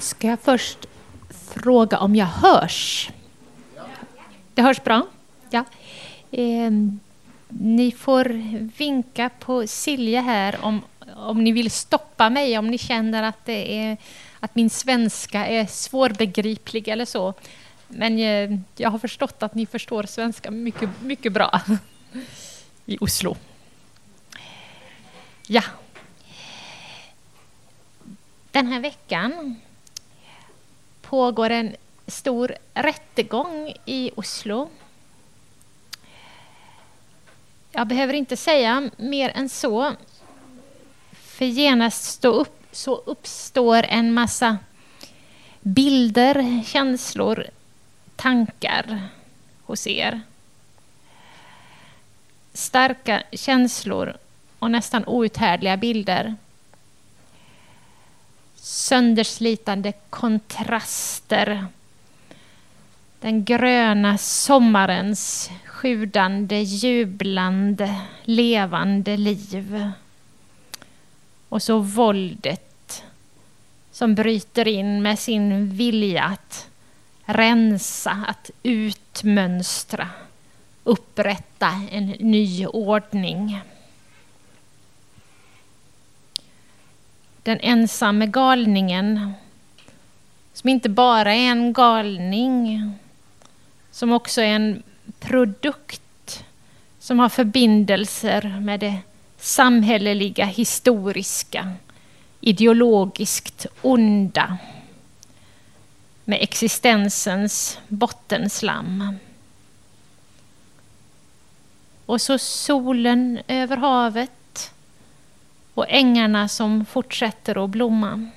Ska jag först fråga om jag hörs? Det hörs bra? Ja. Eh, ni får vinka på Silje här om, om ni vill stoppa mig, om ni känner att, det är, att min svenska är svårbegriplig eller så. Men eh, jag har förstått att ni förstår svenska mycket, mycket bra i Oslo. Ja. Den här veckan pågår en stor rättegång i Oslo. Jag behöver inte säga mer än så, för genast stå upp, så uppstår en massa bilder, känslor, tankar hos er. Starka känslor och nästan outhärdliga bilder sönderslitande kontraster. Den gröna sommarens sjudande, jublande, levande liv. Och så våldet som bryter in med sin vilja att rensa, att utmönstra, upprätta en ny ordning. Den ensamme galningen som inte bara är en galning, som också är en produkt som har förbindelser med det samhälleliga, historiska, ideologiskt onda med existensens bottenslam. Och så solen över havet och ängarna som fortsätter att blomma.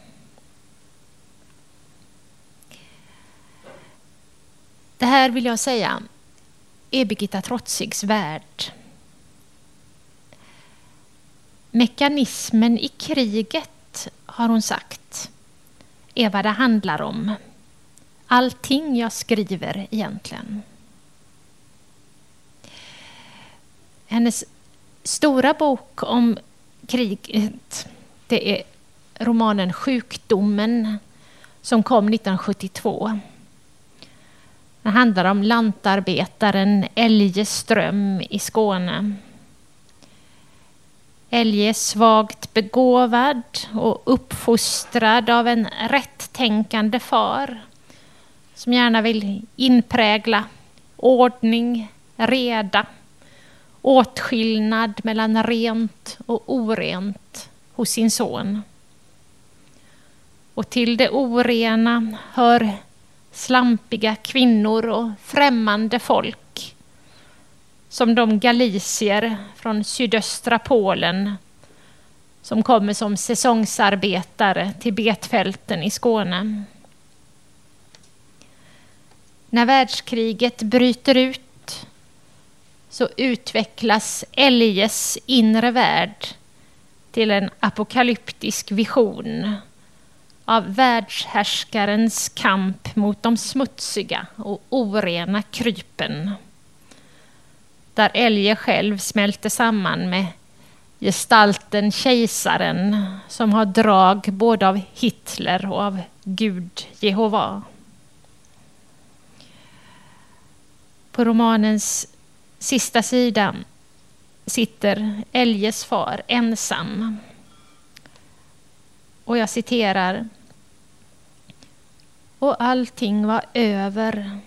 Det här vill jag säga är Birgitta Trotzigs värld. Mekanismen i kriget, har hon sagt, är vad det handlar om. Allting jag skriver egentligen. Hennes stora bok om kriget, det är romanen Sjukdomen som kom 1972. Den handlar om lantarbetaren Elje Ström i Skåne. Elje är svagt begåvad och uppfostrad av en rättänkande far som gärna vill inprägla ordning, reda åtskillnad mellan rent och orent hos sin son. Och till det orena hör slampiga kvinnor och främmande folk som de galicier från sydöstra Polen som kommer som säsongsarbetare till betfälten i Skåne. När världskriget bryter ut så utvecklas Eljes inre värld till en apokalyptisk vision av världshärskarens kamp mot de smutsiga och orena krypen. Där Elje själv smälter samman med gestalten kejsaren som har drag både av Hitler och av Gud Jehova. På romanens sista sidan sitter Eljes far ensam. Och jag citerar. Och allting var över.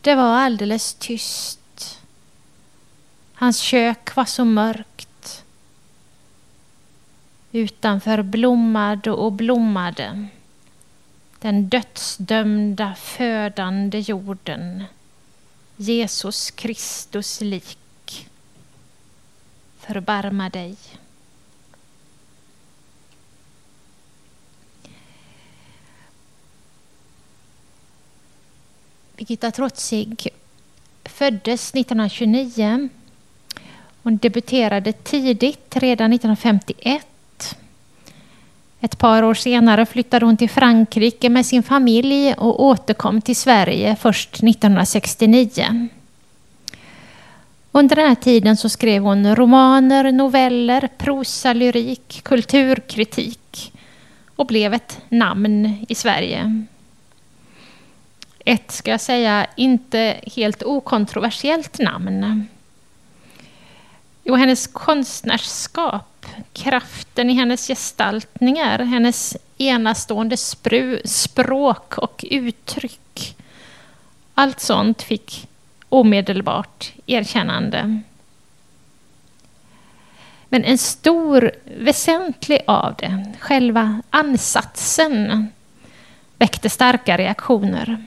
Det var alldeles tyst. Hans kök var så mörkt. Utanför blommade och blommade den dödsdömda födande jorden Jesus Kristus lik. Förbarma dig. Birgitta Trotzig föddes 1929. Hon debuterade tidigt, redan 1951 ett par år senare flyttade hon till Frankrike med sin familj och återkom till Sverige först 1969. Under den här tiden så skrev hon romaner, noveller, prosa, lyrik, kulturkritik och blev ett namn i Sverige. Ett, ska jag säga, inte helt okontroversiellt namn. Jo, hennes konstnärskap, kraften i hennes gestaltningar, hennes enastående språk och uttryck. Allt sånt fick omedelbart erkännande. Men en stor, väsentlig av det, själva ansatsen, väckte starka reaktioner.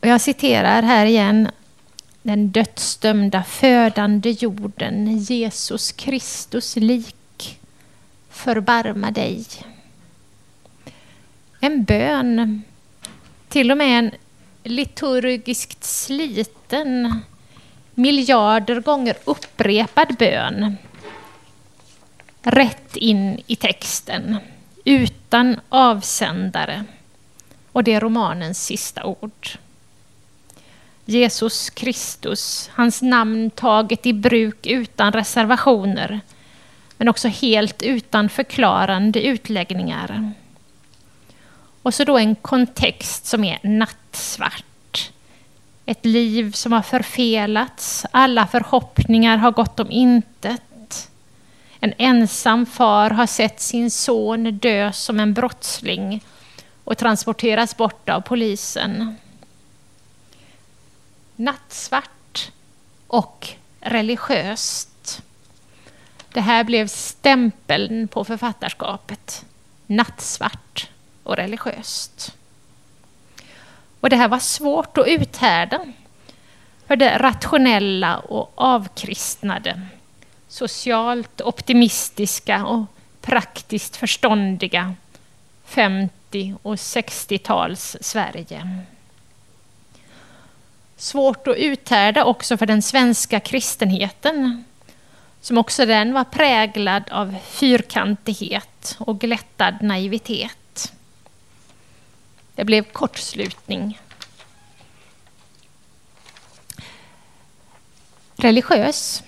Och jag citerar här igen den dödsdömda födande jorden, Jesus Kristus lik, förbarma dig. En bön, till och med en liturgiskt sliten, miljarder gånger upprepad bön. Rätt in i texten, utan avsändare. Och det är romanens sista ord. Jesus Kristus, hans namn taget i bruk utan reservationer, men också helt utan förklarande utläggningar. Och så då en kontext som är nattsvart. Ett liv som har förfelats, alla förhoppningar har gått om intet. En ensam far har sett sin son dö som en brottsling och transporteras bort av polisen nattsvart och religiöst. Det här blev stämpeln på författarskapet. Nattsvart och religiöst. Och det här var svårt att uthärda för det rationella och avkristnade, socialt optimistiska och praktiskt förståndiga 50 och 60-tals Sverige svårt att uthärda också för den svenska kristenheten, som också den var präglad av fyrkantighet och glättad naivitet. Det blev kortslutning. Religiös.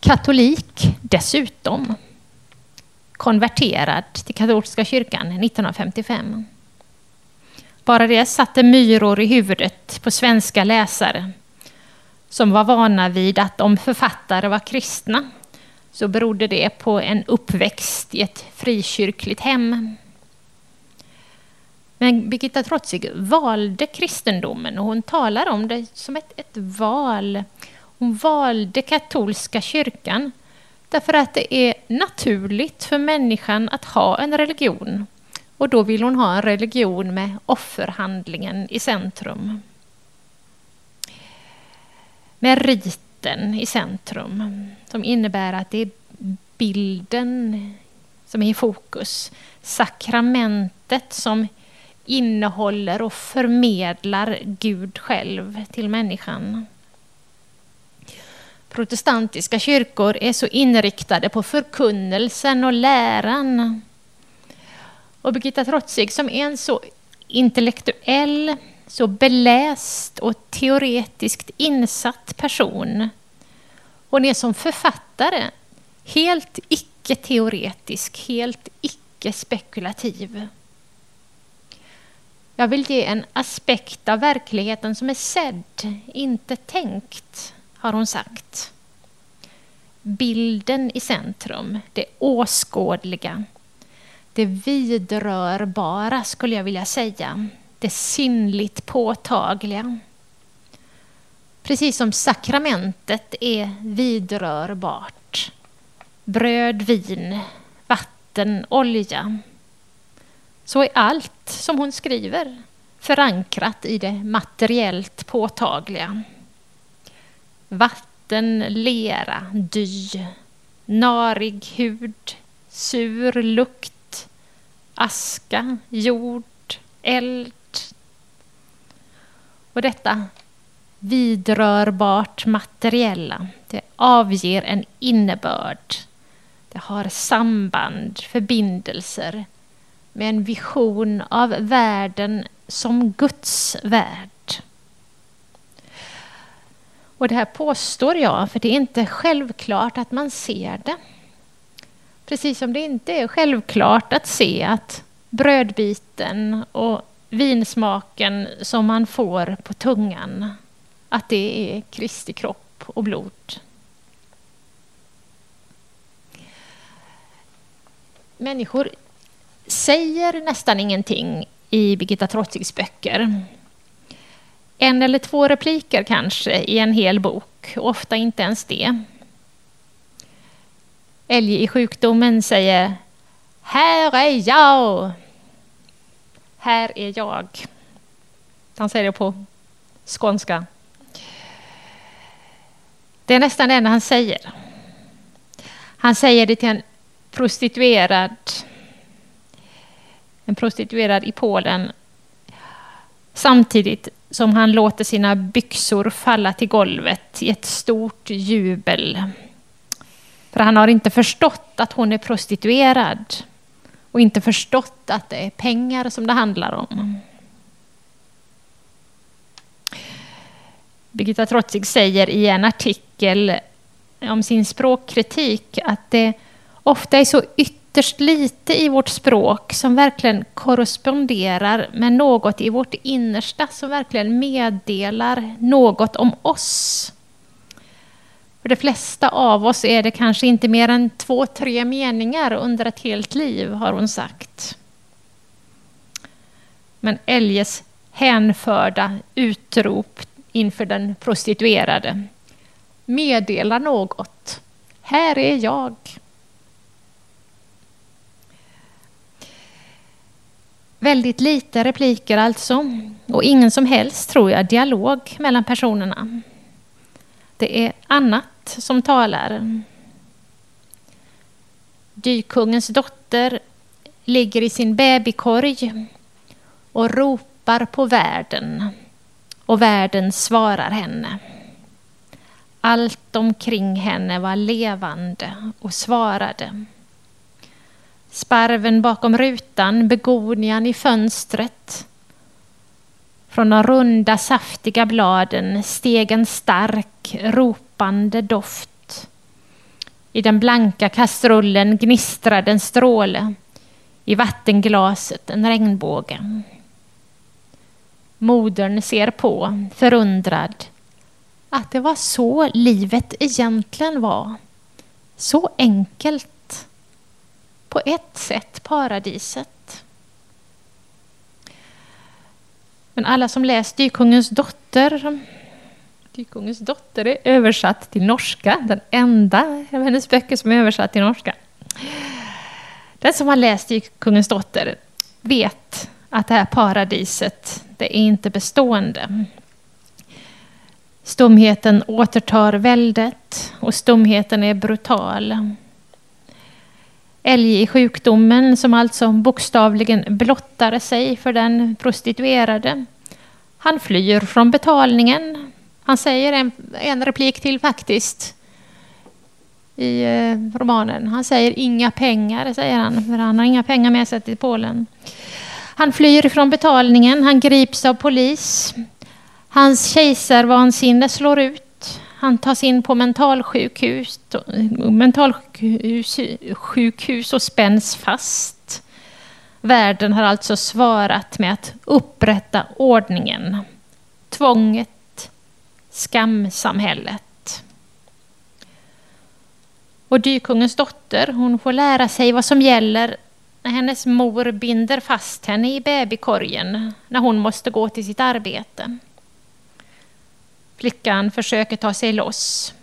Katolik dessutom. Konverterad till katolska kyrkan 1955. Bara det satte myror i huvudet på svenska läsare som var vana vid att om författare var kristna så berodde det på en uppväxt i ett frikyrkligt hem. Men Birgitta Trotzig valde kristendomen och hon talar om det som ett, ett val. Hon valde katolska kyrkan därför att det är naturligt för människan att ha en religion och då vill hon ha en religion med offerhandlingen i centrum. Med riten i centrum, som innebär att det är bilden som är i fokus. Sakramentet som innehåller och förmedlar Gud själv till människan. Protestantiska kyrkor är så inriktade på förkunnelsen och läran och Birgitta Trotzig som är en så intellektuell, så beläst och teoretiskt insatt person. Hon är som författare helt icke-teoretisk, helt icke-spekulativ. Jag vill ge en aspekt av verkligheten som är sedd, inte tänkt, har hon sagt. Bilden i centrum, det åskådliga, det vidrörbara, skulle jag vilja säga. Det sinnligt påtagliga. Precis som sakramentet är vidrörbart. Bröd, vin, vatten, olja. Så är allt som hon skriver förankrat i det materiellt påtagliga. Vatten, lera, dy, narig hud, sur lukt, aska, jord, eld. Och detta vidrörbart materiella, det avger en innebörd. Det har samband, förbindelser med en vision av världen som Guds värld. Och det här påstår jag, för det är inte självklart att man ser det. Precis som det inte är självklart att se att brödbiten och vinsmaken som man får på tungan, att det är Kristi kropp och blod. Människor säger nästan ingenting i Birgitta Trotzigs böcker. En eller två repliker kanske i en hel bok, ofta inte ens det. Älg i sjukdomen säger Här är jag! Här är jag. Han säger det på skånska. Det är nästan det enda han säger. Han säger det till en prostituerad, en prostituerad i Polen samtidigt som han låter sina byxor falla till golvet i ett stort jubel. För han har inte förstått att hon är prostituerad och inte förstått att det är pengar som det handlar om. Birgitta Trotzig säger i en artikel om sin språkkritik att det ofta är så ytterst lite i vårt språk som verkligen korresponderar med något i vårt innersta som verkligen meddelar något om oss. För de flesta av oss är det kanske inte mer än två, tre meningar under ett helt liv, har hon sagt. Men Eljes hänförda utrop inför den prostituerade meddelar något. Här är jag. Väldigt lite repliker alltså, och ingen som helst, tror jag, dialog mellan personerna. Det är annat som talar. Dykungens dotter ligger i sin babykorg och ropar på världen och världen svarar henne. Allt omkring henne var levande och svarade. Sparven bakom rutan, begonian i fönstret. Från de runda saftiga bladen steg en stark ropande doft. I den blanka kastrullen gnistrade en stråle. I vattenglaset en regnbåge. Modern ser på, förundrad, att det var så livet egentligen var. Så enkelt. På ett sätt paradiset. Men alla som läst Dykungens dotter Dykungens dotter är översatt till norska, den enda av hennes böcker som är översatt till norska. Den som har läst Dykungens dotter vet att det här paradiset, det är inte bestående. Stumheten återtar väldet och stumheten är brutal. Älg i sjukdomen som alltså bokstavligen blottar sig för den prostituerade. Han flyr från betalningen. Han säger en, en replik till faktiskt i eh, romanen. Han säger inga pengar, säger han, för han har inga pengar med sig till Polen. Han flyr från betalningen, han grips av polis. Hans kejsarvansinne slår ut. Han tas in på mentalsjukhus, mentalsjukhus och spänns fast. Världen har alltså svarat med att upprätta ordningen. Tvånget, skamsamhället. Och dykungens dotter, hon får lära sig vad som gäller när hennes mor binder fast henne i babykorgen när hon måste gå till sitt arbete. Flickan försöker ta sig loss.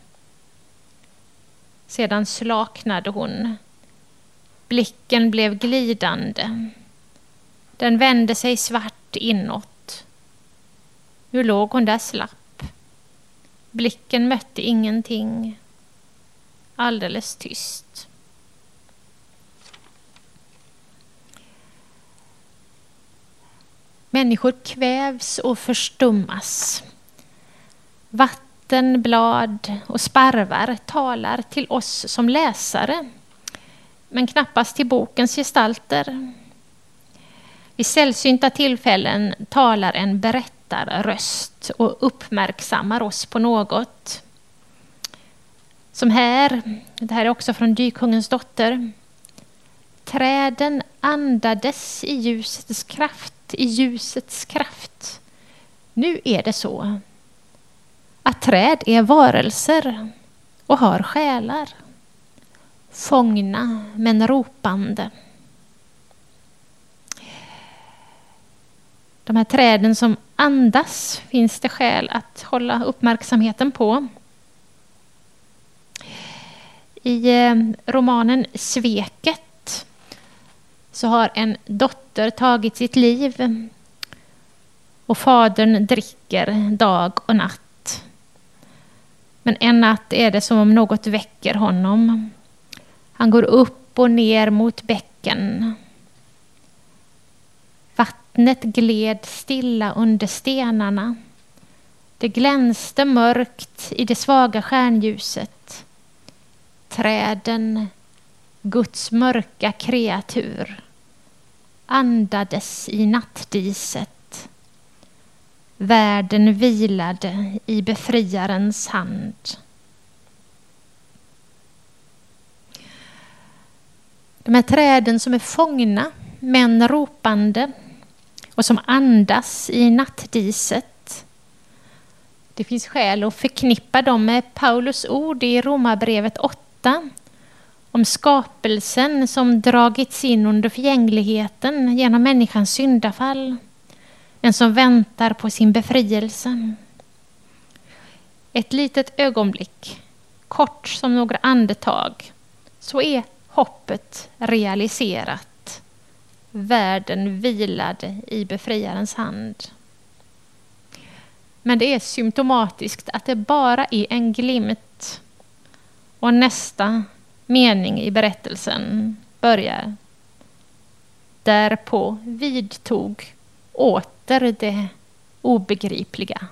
Sedan slaknade hon. Blicken blev glidande. Den vände sig svart inåt. Nu låg hon där slapp. Blicken mötte ingenting. Alldeles tyst. Människor kvävs och förstummas. Vatten, blad och sparvar talar till oss som läsare, men knappast till bokens gestalter. Vid sällsynta tillfällen talar en berättelse berättarröst och uppmärksammar oss på något. Som här, det här är också från Dykungens dotter, Träden andades i ljusets kraft, i ljusets kraft. Nu är det så att träd är varelser och har själar. Fångna men ropande. De här träden som andas finns det skäl att hålla uppmärksamheten på. I eh, romanen Sveket så har en dotter tagit sitt liv och fadern dricker dag och natt. Men en natt är det som om något väcker honom. Han går upp och ner mot bäcken. Vattnet gled stilla under stenarna. Det glänste mörkt i det svaga stjärnljuset. Träden, Guds mörka kreatur, andades i nattdiset. Världen vilade i befriarens hand. De här träden som är fångna, män ropande och som andas i nattdiset. Det finns skäl att förknippa dem med Paulus ord i Romarbrevet 8 om skapelsen som dragits in under förgängligheten genom människans syndafall, En som väntar på sin befrielse. Ett litet ögonblick, kort som några andetag, så är hoppet realiserat. Världen vilade i befriarens hand. Men det är symptomatiskt att det bara är en glimt. Och nästa mening i berättelsen börjar. Därpå vidtog åter det obegripliga,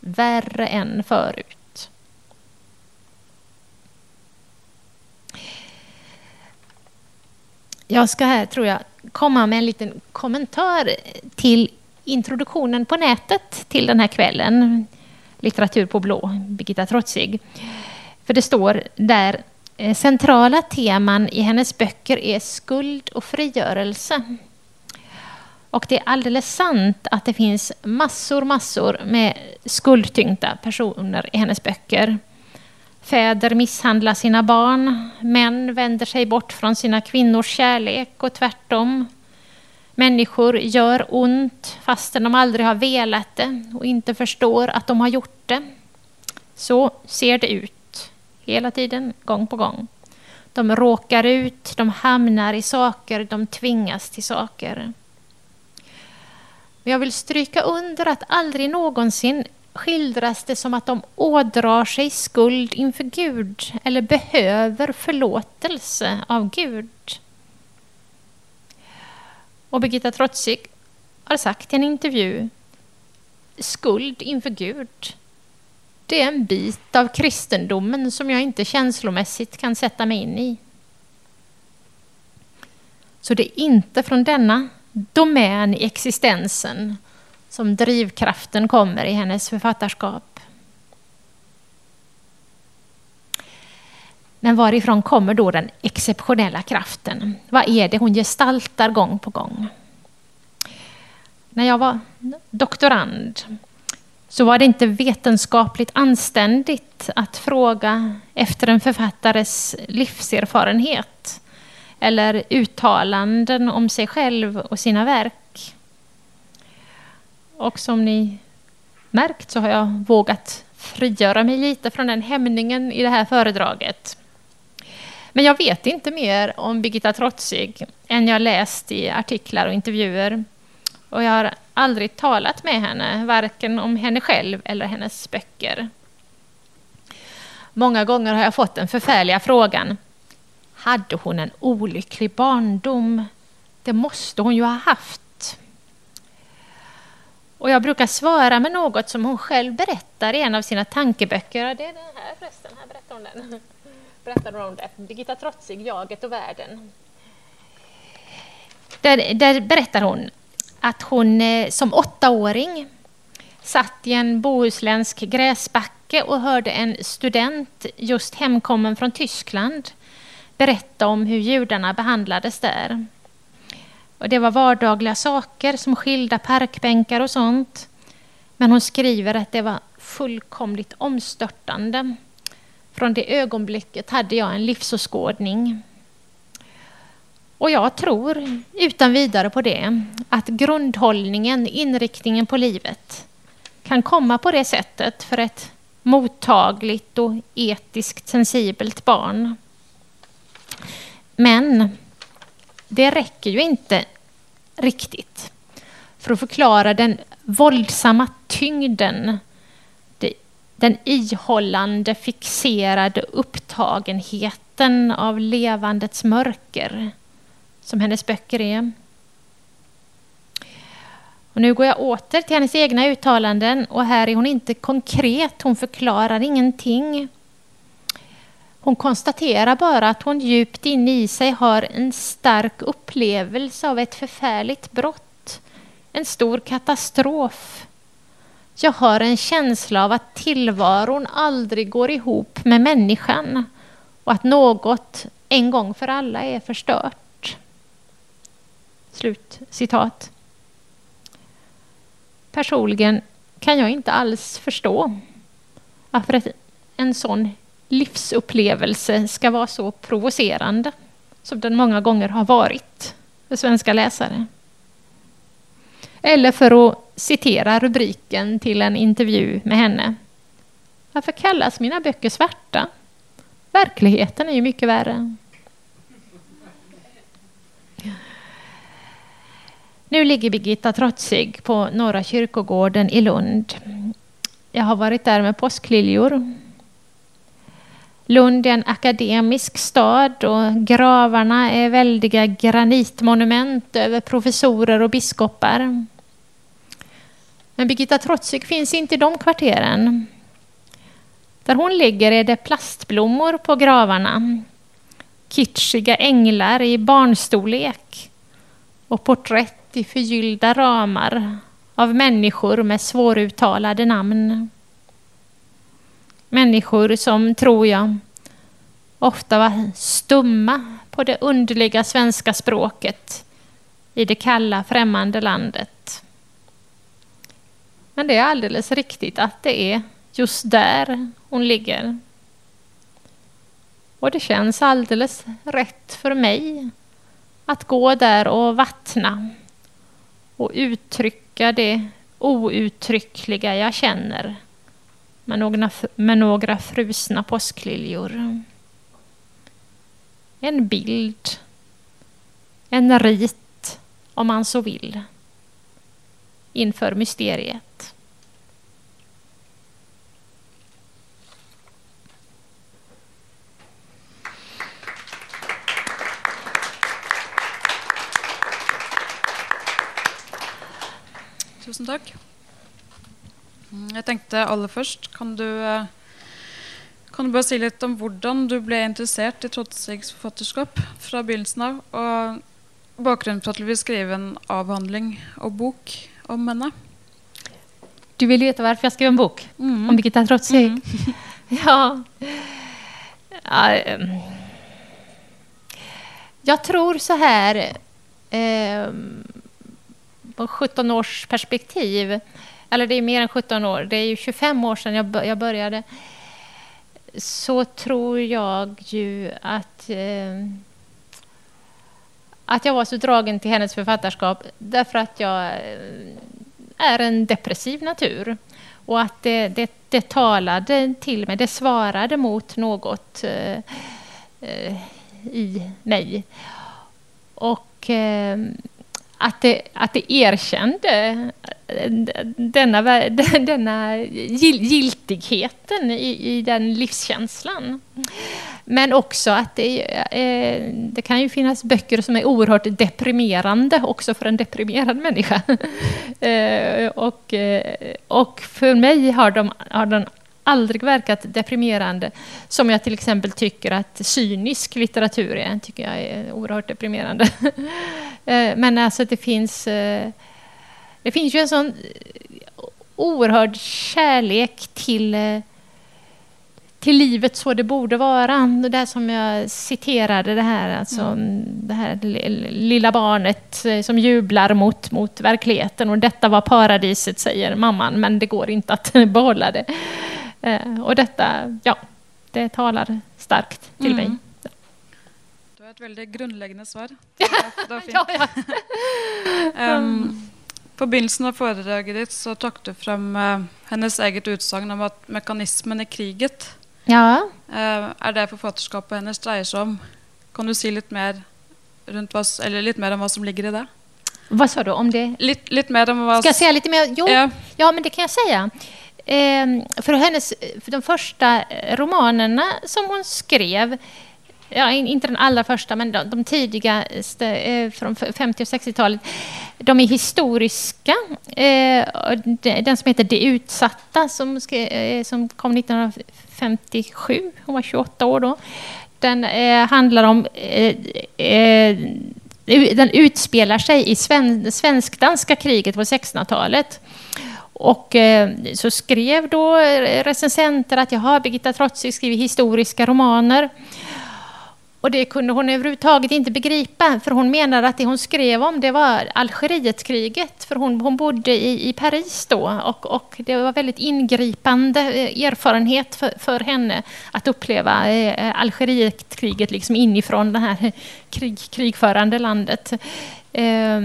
värre än förut. Jag ska här, tror jag, komma med en liten kommentar till introduktionen på nätet till den här kvällen. Litteratur på blå, Birgitta Trotzig. För det står där eh, centrala teman i hennes böcker är skuld och frigörelse. Och det är alldeles sant att det finns massor, massor med skuldtyngda personer i hennes böcker. Fäder misshandlar sina barn, män vänder sig bort från sina kvinnors kärlek och tvärtom. Människor gör ont fastän de aldrig har velat det och inte förstår att de har gjort det. Så ser det ut hela tiden, gång på gång. De råkar ut, de hamnar i saker, de tvingas till saker. Jag vill stryka under att aldrig någonsin skildras det som att de ådrar sig skuld inför Gud eller behöver förlåtelse av Gud. Och Birgitta Trotzig har sagt i en intervju skuld inför Gud det är en bit av kristendomen som jag inte känslomässigt kan sätta mig in i. Så det är inte från denna domän i existensen som drivkraften kommer i hennes författarskap. Men varifrån kommer då den exceptionella kraften? Vad är det hon gestaltar gång på gång? När jag var doktorand så var det inte vetenskapligt anständigt att fråga efter en författares livserfarenhet eller uttalanden om sig själv och sina verk. Och som ni märkt så har jag vågat frigöra mig lite från den hämningen i det här föredraget. Men jag vet inte mer om Birgitta Trotzig än jag läst i artiklar och intervjuer. Och jag har aldrig talat med henne, varken om henne själv eller hennes böcker. Många gånger har jag fått den förfärliga frågan. Hade hon en olycklig barndom? Det måste hon ju ha haft. Och jag brukar svara med något som hon själv berättar i en av sina tankeböcker. Det är den här förresten, här berättar hon den. Berättar hon om det. Birgitta Trotzig, Jaget och världen. Där, där berättar hon att hon eh, som åttaåring satt i en bohuslänsk gräsbacke och hörde en student just hemkommen från Tyskland berätta om hur judarna behandlades där. Och det var vardagliga saker som skilda parkbänkar och sånt. Men hon skriver att det var fullkomligt omstörtande. Från det ögonblicket hade jag en livsåskådning. Och jag tror utan vidare på det, att grundhållningen, inriktningen på livet kan komma på det sättet för ett mottagligt och etiskt sensibelt barn. Men det räcker ju inte riktigt för att förklara den våldsamma tyngden, den ihållande, fixerade upptagenheten av levandets mörker som hennes böcker är. Och nu går jag åter till hennes egna uttalanden och här är hon inte konkret, hon förklarar ingenting. Hon konstaterar bara att hon djupt inne i sig har en stark upplevelse av ett förfärligt brott, en stor katastrof. Jag har en känsla av att tillvaron aldrig går ihop med människan och att något en gång för alla är förstört. Slut citat. Personligen kan jag inte alls förstå varför en sån livsupplevelse ska vara så provocerande som den många gånger har varit för svenska läsare. Eller för att citera rubriken till en intervju med henne. Varför kallas mina böcker svarta? Verkligheten är ju mycket värre. Nu ligger Birgitta Trotzig på Norra kyrkogården i Lund. Jag har varit där med påskliljor. Lund är en akademisk stad och gravarna är väldiga granitmonument över professorer och biskopar. Men Birgitta Trotzig finns inte i de kvarteren. Där hon ligger är det plastblommor på gravarna. Kitschiga änglar i barnstorlek och porträtt i förgyllda ramar av människor med svåruttalade namn. Människor som, tror jag, ofta var stumma på det underliga svenska språket i det kalla främmande landet. Men det är alldeles riktigt att det är just där hon ligger. Och det känns alldeles rätt för mig att gå där och vattna och uttrycka det outtryckliga jag känner med några, med några frusna påskliljor. En bild, en rit om man så vill, inför mysteriet. Tusen tack. Mm, jeg tenkte aller først Kan du, eh, kan du bare si litt om hvordan du ble interessert i Trotsigs forfatterskap fra begynnelsen av? Og bakgrunnen for at du vil skrive en avhandling og bok om henne? Du vill veta varför jag skrev en bok Mm. om Birgitta Trotzig? Mm. Ja. ja. Jag tror så här, ehm, på 17 års perspektiv, eller det är mer än 17 år, det är ju 25 år sedan jag, jag började, så tror jag ju att eh, att jag var så dragen till hennes författarskap därför att jag eh, är en depressiv natur. Och att det, det, det talade till mig, det svarade mot något eh, eh, i mig. Och eh, att, det, att det erkände eh, denna, denna giltigheten i, i den livskänslan. Men också att det, eh, det kan ju finnas böcker som är oerhört deprimerande också för en deprimerad människa. Eh, och, och för mig har de, har de aldrig verkat deprimerande som jag till exempel tycker att cynisk litteratur är. tycker jag är oerhört deprimerande. eh, men alltså det finns, eh, det finns ju en sån oerhörd kärlek till eh, till livet så det borde vara. Det där som jag citerade, det här, alltså, mm. det här lilla barnet eh, som jublar mot, mot verkligheten. Och detta var paradiset, säger mamman, men det går inte att behålla det. Eh, och detta, ja, det talar starkt till mm. mig. Var ett väldigt grundläggande svar. Det var, ja, ja. um, på begynnelsen av foredraget ditt så tok du fram uh, hennes eget utsagn om at mekanismen i kriget ja. uh, er det forfatterskapet hennes dreier seg om. Kan du si litt mer, hva, eller litt mer om hva som ligger i det? Vad sa du om det? Lite, lite mer om vad... Ska jag säga lite mer? Jo, ja. ja men det kan jag säga. Eh, för, hennes, för de första romanerna som hon skrev ja, inte den allra första, men de, de tidigaste eh, från 50 och 60-talet, de är historiska. Eh, den som heter Det utsatta, som, eh, som kom 1957, hon var 28 år då, den eh, handlar om eh, eh, den utspelar sig i sven, svensk-danska kriget på 1600-talet. Och så skrev då recensenter att jaha, Birgitta Trotzig skriver historiska romaner. Och det kunde hon överhuvudtaget inte begripa, för hon menade att det hon skrev om det var Algerietkriget, för hon, hon bodde i, i Paris då och, och det var väldigt ingripande eh, erfarenhet för, för henne att uppleva eh, Algerietkriget liksom inifrån det här krig, krigförande landet. Eh,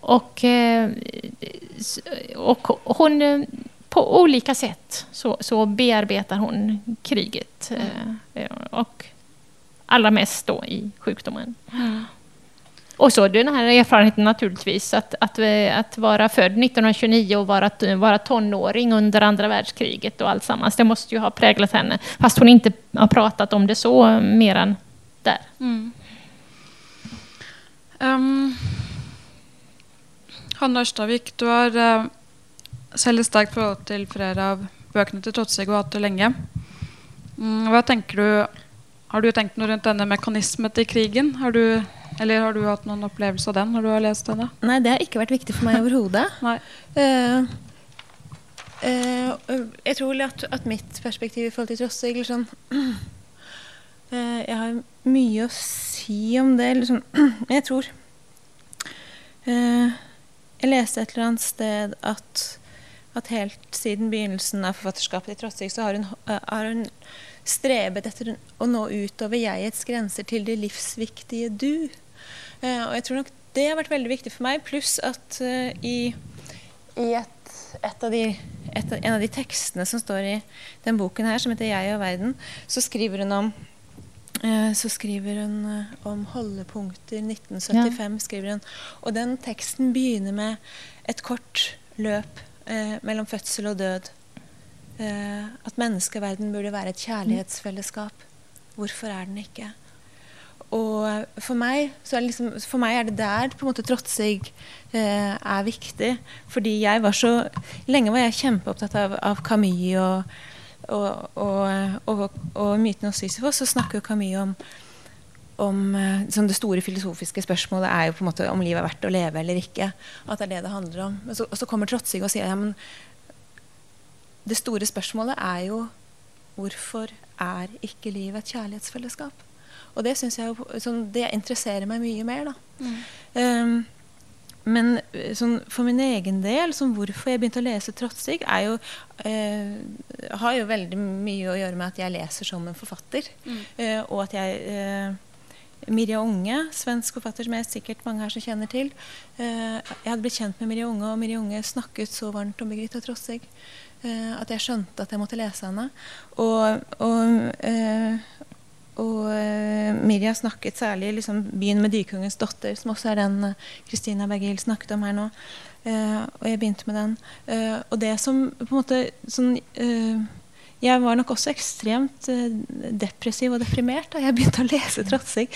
och, eh, och hon på olika sätt så, så bearbetar hon kriget. Eh, och allra mest då i sjukdomen. Mm. Och så den här erfarenheten naturligtvis att, att, eh, att vara född 1929 och vara, vara tonåring under andra världskriget och allt sammans. Det måste ju ha präglat henne, fast hon inte har pratat om det så mer än där. Mm. Um, Hanna Ørstavik, du har uh, selv et sterkt forhold til flere av bøkene til Trotsig og hatt det lenge. Mm, hva tenker du har du tenkt noe rundt denne mekanismen til krigen? Har du, eller har du hatt noen opplevelse av den når du har lest denne? Nei, det har ikke vært viktig for meg overhodet. uh, uh, jeg tror at, at, mitt perspektiv i forhold til Trosse sånn, uh, Jeg har mye å si om det. Sånn, jeg tror Jeg leste et eller annet sted at, at helt siden begynnelsen av forfatterskapet til Trossig, så har hun, har hun strebet etter å nå utover jegets grenser til det livsviktige du. Uh, og jeg tror nok det har vært veldig viktig for meg. Pluss at uh, i, i et, et av de, et, en av de tekstene som står i den boken her, som heter 'Jeg og verden', så skriver hun om uh, så skriver hun om holdepunkter 1975. Ja. skriver hun. Og den teksten begynner med et kort løp mellom fødsel og død. Eh, at menneskeverden burde være et kjærlighetsfellesskap. Hvorfor er den ikke? Og for meg, er det, liksom, for meg er det der på en måte Trotsig eh, er viktig. Fordi jeg var så Lenge var jeg kjempeopptatt av, av Camus og, og, og, og, og myten om Sisyfos. Så snakker jo Camus om, om eh, sånn det store filosofiske spørsmålet er jo på en måte om livet er verdt å leve eller ikke. At det er det det handler om. Så, og så kommer Trotsig og sier ja, men det store spørsmålet er jo hvorfor er ikke livet et kjærlighetsfellesskap? Og det synes jeg sånn, det interesserer meg mye mer. da. Mm. Um, men sånn, for min egen del, sånn, hvorfor jeg begynte å lese Trotsig, er jo, eh, har jo veldig mye å gjøre med at jeg leser som en forfatter. Mm. Eh, og at jeg eh, Mirja Unge, svensk forfatter som jeg sikkert mange her som kjenner til. Eh, jeg hadde blitt kjent med Mirja Unge, og Mirja Unge snakket så varmt om Birgitta Trossig. Eh, uh, at jeg skjønte at jeg måtte lese henne. Og, og, uh, og Mirja snakket særlig liksom, 'Byen med dykungens datter', som også er den eh, Kristina Bergil snakket om her nå. og jeg begynte med den. Eh, og det som på en måte sånn, Jeg var nok også ekstremt depressiv og deprimert da jeg begynte å lese 'Trotsig'.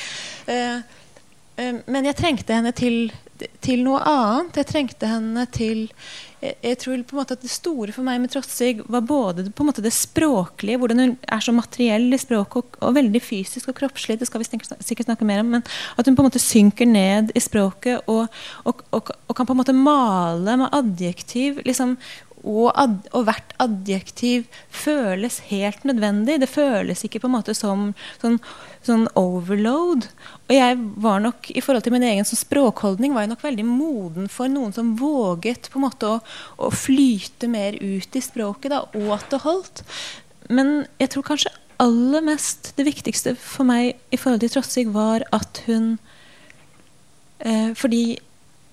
men jeg trengte henne til, til noe annet. Jeg trengte henne til eh, jeg tror på en måte at Det store for meg med Trotsig var både på en måte det språklige, hvordan hun er så materiell i språket, og, og, veldig fysisk og kroppslig. Det skal vi sikkert snakke mer om, men At hun på en måte synker ned i språket og, og, og kan på en måte male med adjektiv liksom, og, ad, og, hvert adjektiv føles helt nødvendig. Det føles ikke på en måte som sånn, sånn overload. Og jeg var nok, i forhold til min egen språkhållning språkholdning, var jeg nok veldig moden for noen som våget på en måte å, å flyte mer ut i språket, da, og at det holdt. Men jeg tror kanskje aller mest det viktigste for meg i forhold til Trotsig var at hun eh, Fordi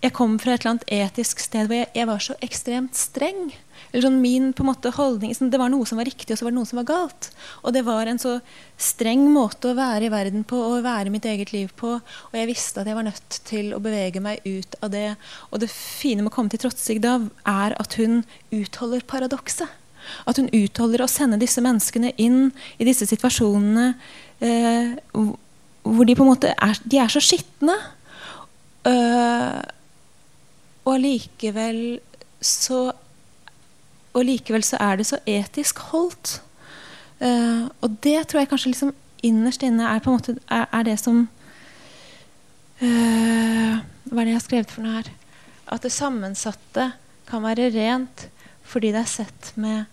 jeg kom fra et eller annet etisk sted hvor jeg, jeg var så ekstremt streng. Eller sånn min på en måte holdning, sånn, Det var noe som var riktig, og så var det noe som var galt. Og det var en så streng måte å være i verden på og være mitt eget liv på. Og jeg visste at jeg var nødt til å bevege meg ut av det. Og det fine med å komme til Trotsig da, er at hun utholder paradokset. At hun utholder å sende disse menneskene inn i disse situasjonene eh, hvor de på en måte er, de er så skitne. Uh, og allikevel så Og likevel så er det så etisk holdt. Uh, og det tror jeg kanskje liksom innerst inne er på en måte er, er det som uh, Hva er det jeg har skrevet for noe her? At det sammensatte kan være rent fordi det er sett med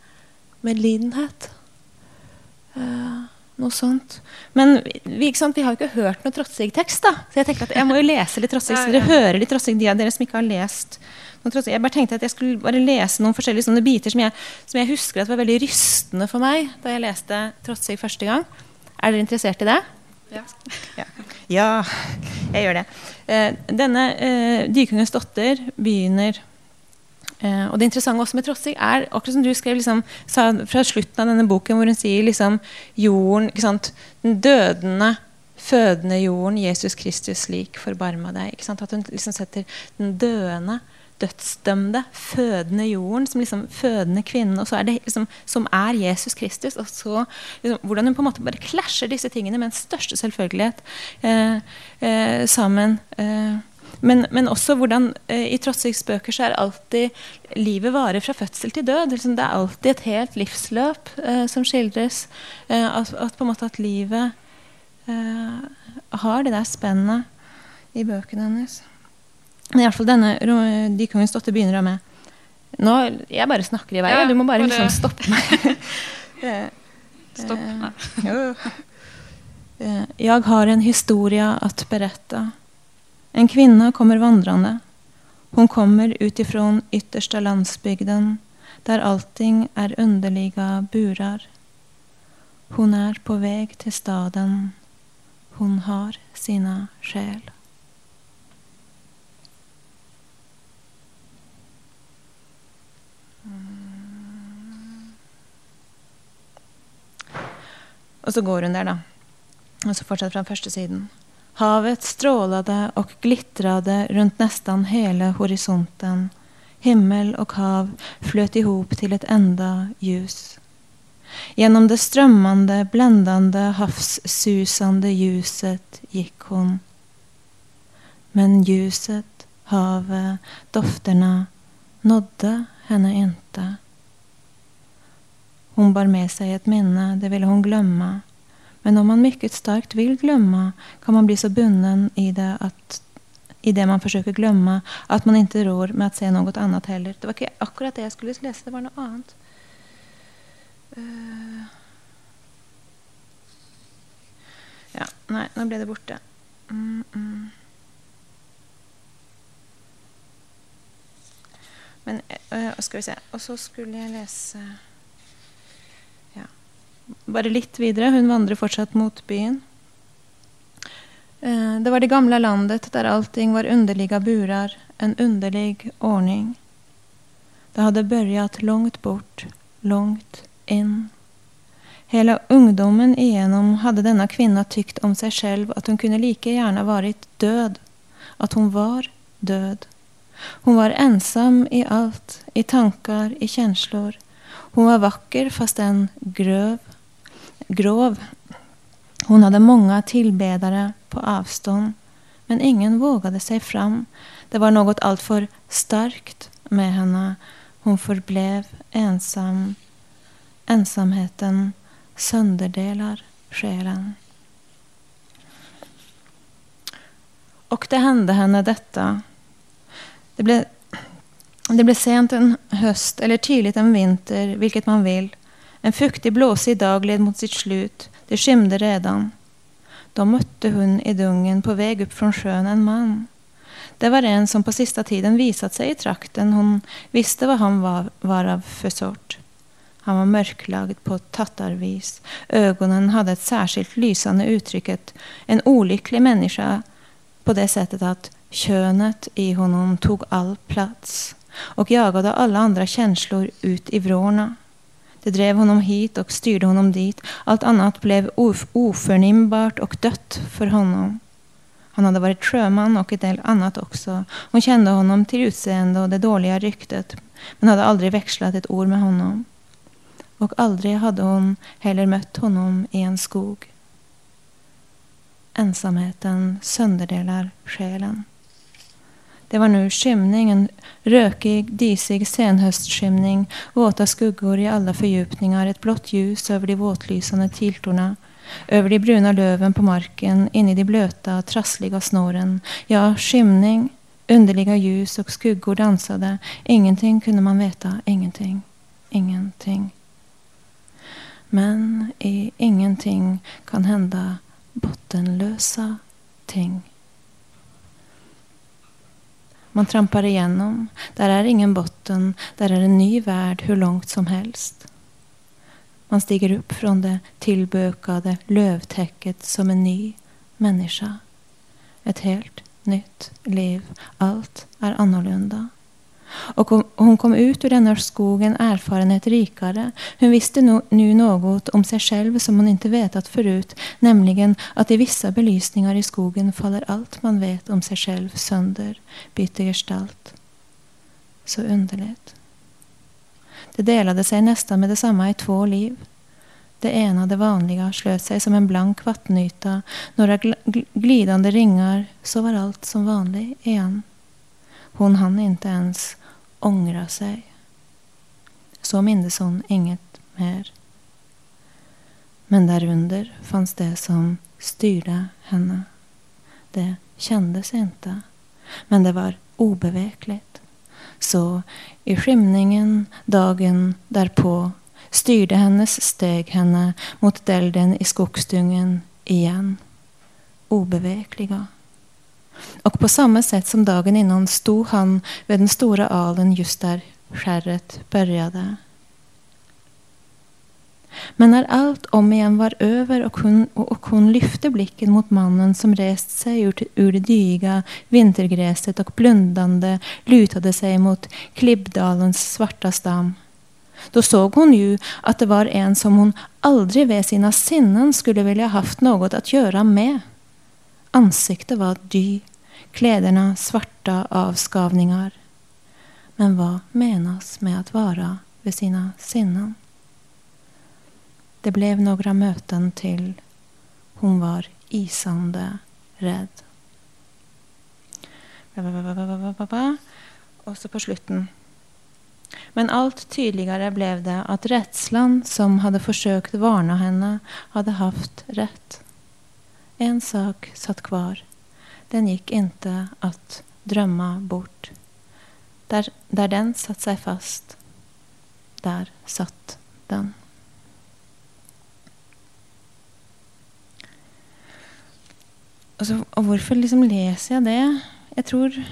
medlidenhet. Uh, noe sånt. Men vi, vi har jo ikke hørt noe Trotsig-tekst. da. Så jeg tenkte at jeg må jo lese litt Trotsig, så dere hører litt Trotsig, de av dere som ikke har lest Trotsig. Jeg bare tenkte at jeg skulle bare lese noen forskjellige sånne biter som jeg, som jeg husker at var veldig rystende for meg da jeg leste Trotsig første gang. Er dere interessert i det? Ja. ja. ja jeg gjør det. Uh, denne uh, Dykungens datter begynner Uh, og det interessante også med Trossig er akkurat som du skrev liksom, fra slutten av denne boken, hvor hun sier liksom, jorden, Den dødende, fødende jorden, Jesus Kristus lik, forbarma deg. At hun liksom setter den døende, dödsdömda, fødende jorden som liksom fødende kvinne, och så är det liksom, som är Jesus Kristus. Och så liksom, hur hun på något måte bare klasjer disse tingene med en självklarhet eh, eh, samman. Eh, Men, men, också hur eh, i Trotsiks böcker så är alltid livet varer från födsel till död. Liksom, det är alltid ett helt livslöp eh, som skildras. Eh, att at, på något måte livet eh, har det där spännande i böckerna hennes. I hvert fall denne De kongens datter begynner med Nå, Jeg bare snakker i vei. Ja, du må bare liksom stoppe meg. Stopp. Eh, jeg har en historia att berätta en kvinna kommer vandrande. Hon kommer utifrån yttersta landsbygden där allting är underliga burar. Hon är på väg till staden. Hon har sina skäl. Och så går hon där då. Och så fortsätter från första sidan. Havet strålade och glittrade runt nästan hela horisonten. Himmel och hav flöt ihop till ett enda ljus. Genom det strömmande, bländande, havssusande ljuset gick hon. Men ljuset, havet, dofterna nådde henne inte. Hon bar med sig ett minne, det ville hon glömma. Men om man mycket starkt vill glömma kan man bli så bunden i det, att, i det man försöker glömma att man inte rår med att säga något annat heller. Det var inte akkurat det jag skulle läsa, det var något annat. Uh. Ja, nej, nu blev det borta. Mm, mm. Men, uh, ska vi se. Och så skulle jag läsa bare litt videre. Hun vandrer fortsatt mot byen. Eh, det var det gamla landet där allting var underliga burar, en underlig ordning. Det hade börjat långt bort, långt in. Hela ungdomen igenom hade denna kvinna tyckt om sig själv. Att hon kunde lika gärna varit död. Att hon var död. Hon var ensam i allt. i tankar, i känslor. Hon var vacker fast en gröv grov. Hon hade många tillbedare på avstånd, men ingen vågade sig fram. Det var något alltför starkt med henne. Hon förblev ensam. Ensamheten sönderdelar själen. Och det hände henne detta. Det blev Det blev sent en höst eller tidigt en vinter, vilket man vill. En fuktig, blåsig dag led mot sitt slut. Det skymde redan. Då mötte hon i dungen på väg upp från sjön en man. Det var en som på sista tiden visat sig i trakten. Hon visste vad han var, var av för sort. Han var mörklagd på tattarvis. Ögonen hade ett särskilt lysande uttrycket. En olycklig människa på det sättet att könet i honom tog all plats och jagade alla andra känslor ut i vrårna. Det drev honom hit och styrde honom dit. Allt annat blev of oförnimbart och dött för honom. Han hade varit sjöman och en del annat också. Hon kände honom till utseende och det dåliga ryktet men hade aldrig växlat ett ord med honom. Och aldrig hade hon heller mött honom i en skog. Ensamheten sönderdelar själen. Det var nu skymning, en rökig, disig senhöstskymning, våta skuggor i alla fördjupningar, ett blått ljus över de våtlysande tiltorna, över de bruna löven på marken, in i de blöta, trassliga snåren. Ja, skymning, underliga ljus och skuggor dansade. Ingenting kunde man veta, ingenting, ingenting. Men i ingenting kan hända bottenlösa ting. Man trampar igenom. Där är ingen botten. Där är en ny värld hur långt som helst. Man stiger upp från det tillbökade lövtäcket som en ny människa. Ett helt nytt liv. Allt är annorlunda. Och hon kom ut ur denna skogen erfarenhet rikare. Hon visste nu något om sig själv som hon inte vetat förut, nämligen att i vissa belysningar i skogen faller allt man vet om sig själv sönder, byter gestalt. Så underligt. Det delade sig nästan med detsamma i två liv. Det ena, det vanliga, slöt sig som en blank vattenyta, några glidande ringar, så var allt som vanligt igen. Hon hann inte ens ångra sig. Så mindes hon inget mer. Men därunder fanns det som styrde henne. Det kändes inte, men det var obevekligt. Så i skymningen dagen därpå styrde hennes steg henne mot delden i skogsdungen igen. Obevekliga. Och på samma sätt som dagen innan stod han vid den stora alen just där skärret började. Men när allt om igen var över och hon, och hon lyfte blicken mot mannen som rest sig ur, ur det dyga vintergräset och blundande lutade sig mot Klibbdalens svarta stam. Då såg hon ju att det var en som hon aldrig vid sina sinnen skulle vilja haft något att göra med. Ansiktet var dy kläderna svarta avskavningar. Men vad menas med att vara vid sina sinnen? Det blev några möten till. Hon var isande rädd. Och så på slutten. Men allt tydligare blev det att rädslan som hade försökt varna henne hade haft rätt. En sak satt kvar. Den gick inte att drömma bort. Där, där den satt sig fast, där satt den. Och, så, och varför liksom läser jag det? Jag tror...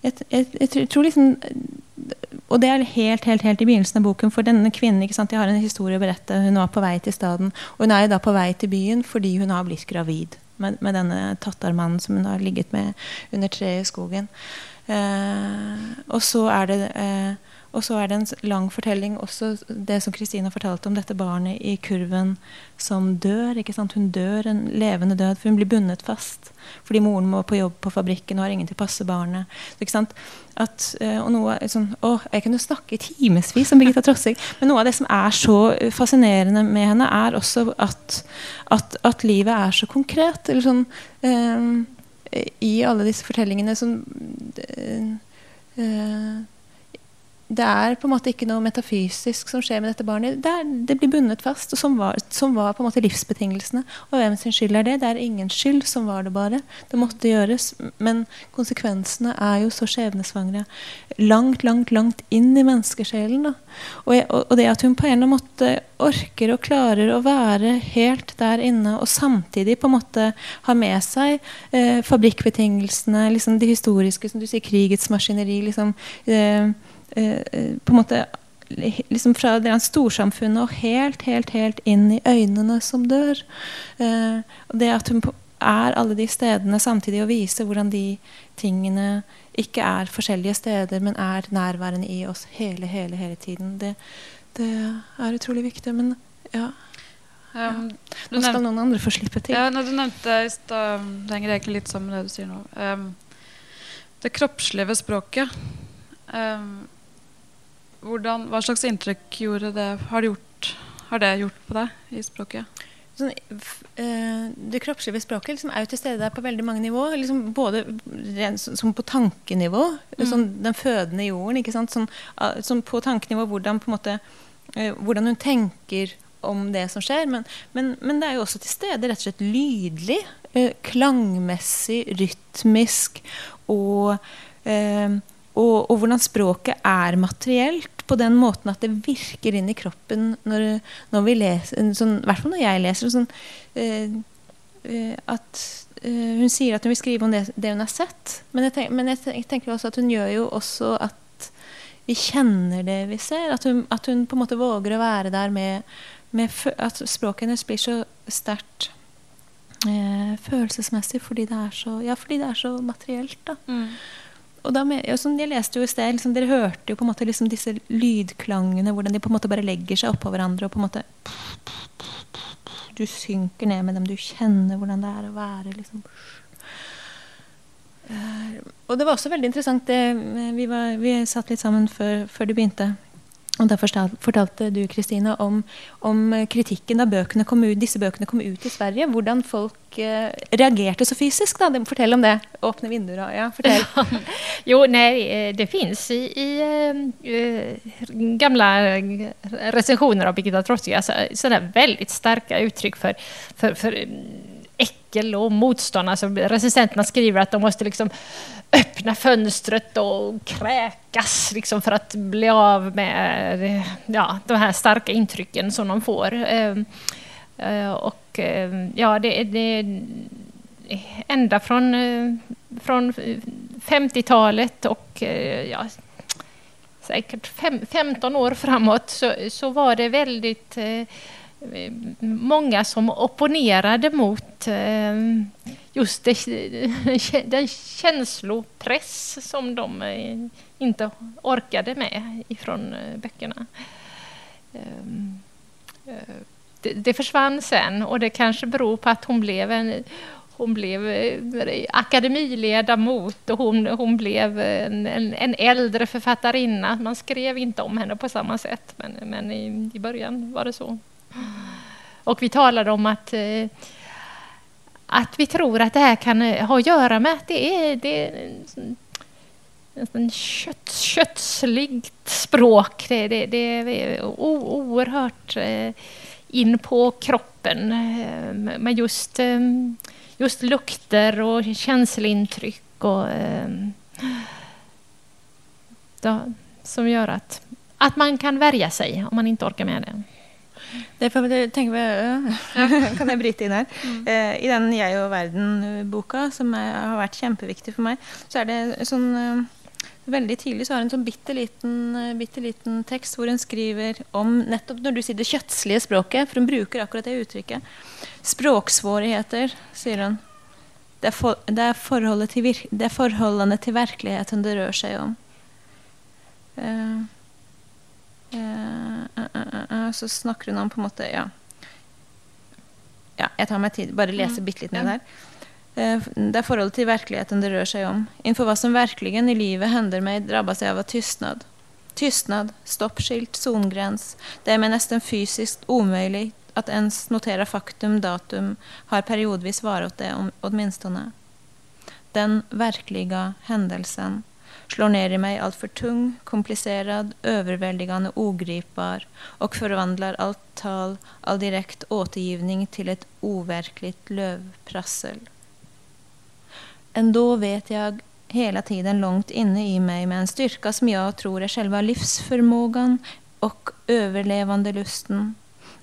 Jag, jag, jag tror liksom och det är helt, helt, helt i begynnelsen av boken. för denna kvinnen ikke sant? Har en historia att berätta. Hon var på väg till staden. Och hon är då på väg till byn att hon har blivit gravid med, med denne eh, tattarmannen som hon har ligget med under treet i skogen. Eh, och så är det eh, och så är det en lång fortelling, också det som Kristina fortalte om detta barnet i kurven som dör. Ikke sant? Hun dør en levande död, för hon blir bundet fast. Fordi moren må på jobb på fabriken och har ingen till passe barnet. Ikke sant? At, eh, og noe, sånn, å, jeg kunne snakke i timevis om Birgitta Trossig. men noe av det som är så fascinerande med henne, är också att, att, att livet är så konkret. Eller sånn, eh, I alla disse fortellingene som eh, eh det er på en måte ikke noe metafysisk som skjer med dette barnet. Det, er, det blir bundet fast, og som var, som var, på en måte livsbetingelsene. Og hvem sin skyld er det? Det er ingen skyld, som var det bare. Det måtte gjøres. Men konsekvensene er jo så skjebnesvangre. Langt, langt, langt inn i menneskesjelen. Och og, og, det at hun på en eller annen måte orker og klarer å være helt der inne, og samtidig på en måte med seg eh, fabrikkbetingelsene, liksom det historiske, som du sier, krigets maskineri. liksom eh, på en måte liksom fra det storsamfunnet og helt, helt, helt inn i øynene som dør. Eh, det at hun er alle de stedene samtidig, og viser hvordan de tingene ikke er forskjellige steder, men er nærværende i oss hele, hele, hele tiden. Det, det er utrolig viktig. Men ja. Um, Nå skal noen andre få slippe til. Ja, du nevnte i stad Det henger egentlig litt sammen med det du sier nå. Um, det kroppslige ved språket. Um, hvordan, hva slags inntrykk det, har, det gjort, har, det gjort, på deg i språket? Sånn, uh, det kroppslige språket liksom, er jo til stede der på veldig mange nivåer. Liksom, både som på tankenivå, mm. sånn, den fødende jorden. Sånn, uh, sånn, på tankenivå hvordan, på måte, uh, hvordan, hun tenker om det som skjer. Men, men, men, det er jo også til stede rett og slett lydlig. klangmessig, rytmisk og, og, og hvordan språket er materielt på den måten at det virker inn i kroppen når, når vi leser sånn, I hvert fall når jeg leser sånn, eh, eh uh, at uh, eh, Hun sier at hun vil skrive om det, det hun har sett. Men, jeg, tenk, men jeg, jeg, tenker også at hun gjør jo også at vi kjenner det vi ser. At hun, at hun på en måte våger å være der med, med At språket hennes blir så sterkt eh, følelsesmessig fordi det er så, ja, fordi det er så materielt. da. Mm og da, som jeg leste jo i sted, liksom, Dere hørte jo på en måte liksom disse lydklangene, hvordan de på en måte bare legger seg oppå hverandre. og på en måte Du synker ned med dem, du kjenner hvordan det er å være liksom uh, Og det var også veldig interessant det, vi, var, vi satt litt sammen før, før du begynte. Og Da fortalte du Kristine, om, om, kritikken da bøkene kom ut, disse bøkene kom ut i Sverige. Hvordan folk eh, reagerte så fysisk. da. Fortell om det. Åpne vinduer og ja, fortell. jo, nei, eh, det fins i, i eh, eh, uh, gamle recensioner av Birgitta Trotsky altså, sånne veldig sterke uttrykk for, for, for mm, artikel och motståndarna, Alltså resistenterna skriver att de måste liksom öppna fönstret och kräkas liksom för att bli av med ja, de här starka intrycken som de får. Ehm, eh, och ehm, ja, det, det ända från, eh, från 50-talet och eh, ja, säkert fem, 15 år framåt så, så var det väldigt Eh, många som opponerade mot eh, just det, den känslopress som de eh, inte orkade med ifrån böckerna. Ehm, det, det försvann sen och det kanske beror på att hon blev en hon blev akademiledamot och hon, hon blev en, en, en, äldre författarinna. Man skrev inte om henne på samma sätt, men, men i, i början var det så. Och vi talade om att, eh, att vi tror att det här kan eh, ha att göra med att det är, det är en kött, kötsligt språk. Det, det, det är oerhört eh, in på kroppen med just, just lukter och känslointryck och, som gör att, att man kan värja sig om man inte orkar med det. Derfor tenker vi, Kan jeg bryte inn her? Mm. Uh, I den Jeg og verden-boka, som er, har vært kjempeviktig for meg, så er det sånn uh, Veldig tidlig så har hun en sånn bitte liten, uh, bitte liten, tekst hvor hun skriver om nettopp når du sier det kjøttslige språket, for hun bruker akkurat det uttrykket. Språksvårigheter, sier hun. Det er, for, det, er til det er, forholdene til virkeligheten det rør seg om. Uh, så snakker hun om på en måte Ja. ja jeg tar meg tid. Bare lese mm. bitte litt ned der. det er forholdet til virkeligheten det rör sig om. Inför vad som verkligen i livet händer mig drabbas jag av tystnad. Tystnad, stoppskilt, zongräns. Det är mig nästan fysiskt omöjligt att ens notera faktum, datum, har periodvis varit det åtminstone. Den verkliga händelsen slår ner i mig alltför tung, komplicerad, överväldigande, ogripbar och förvandlar allt tal, all direkt återgivning till ett overkligt lövprassel. Ändå vet jag hela tiden långt inne i mig med en styrka som jag tror är själva livsförmågan och överlevande lusten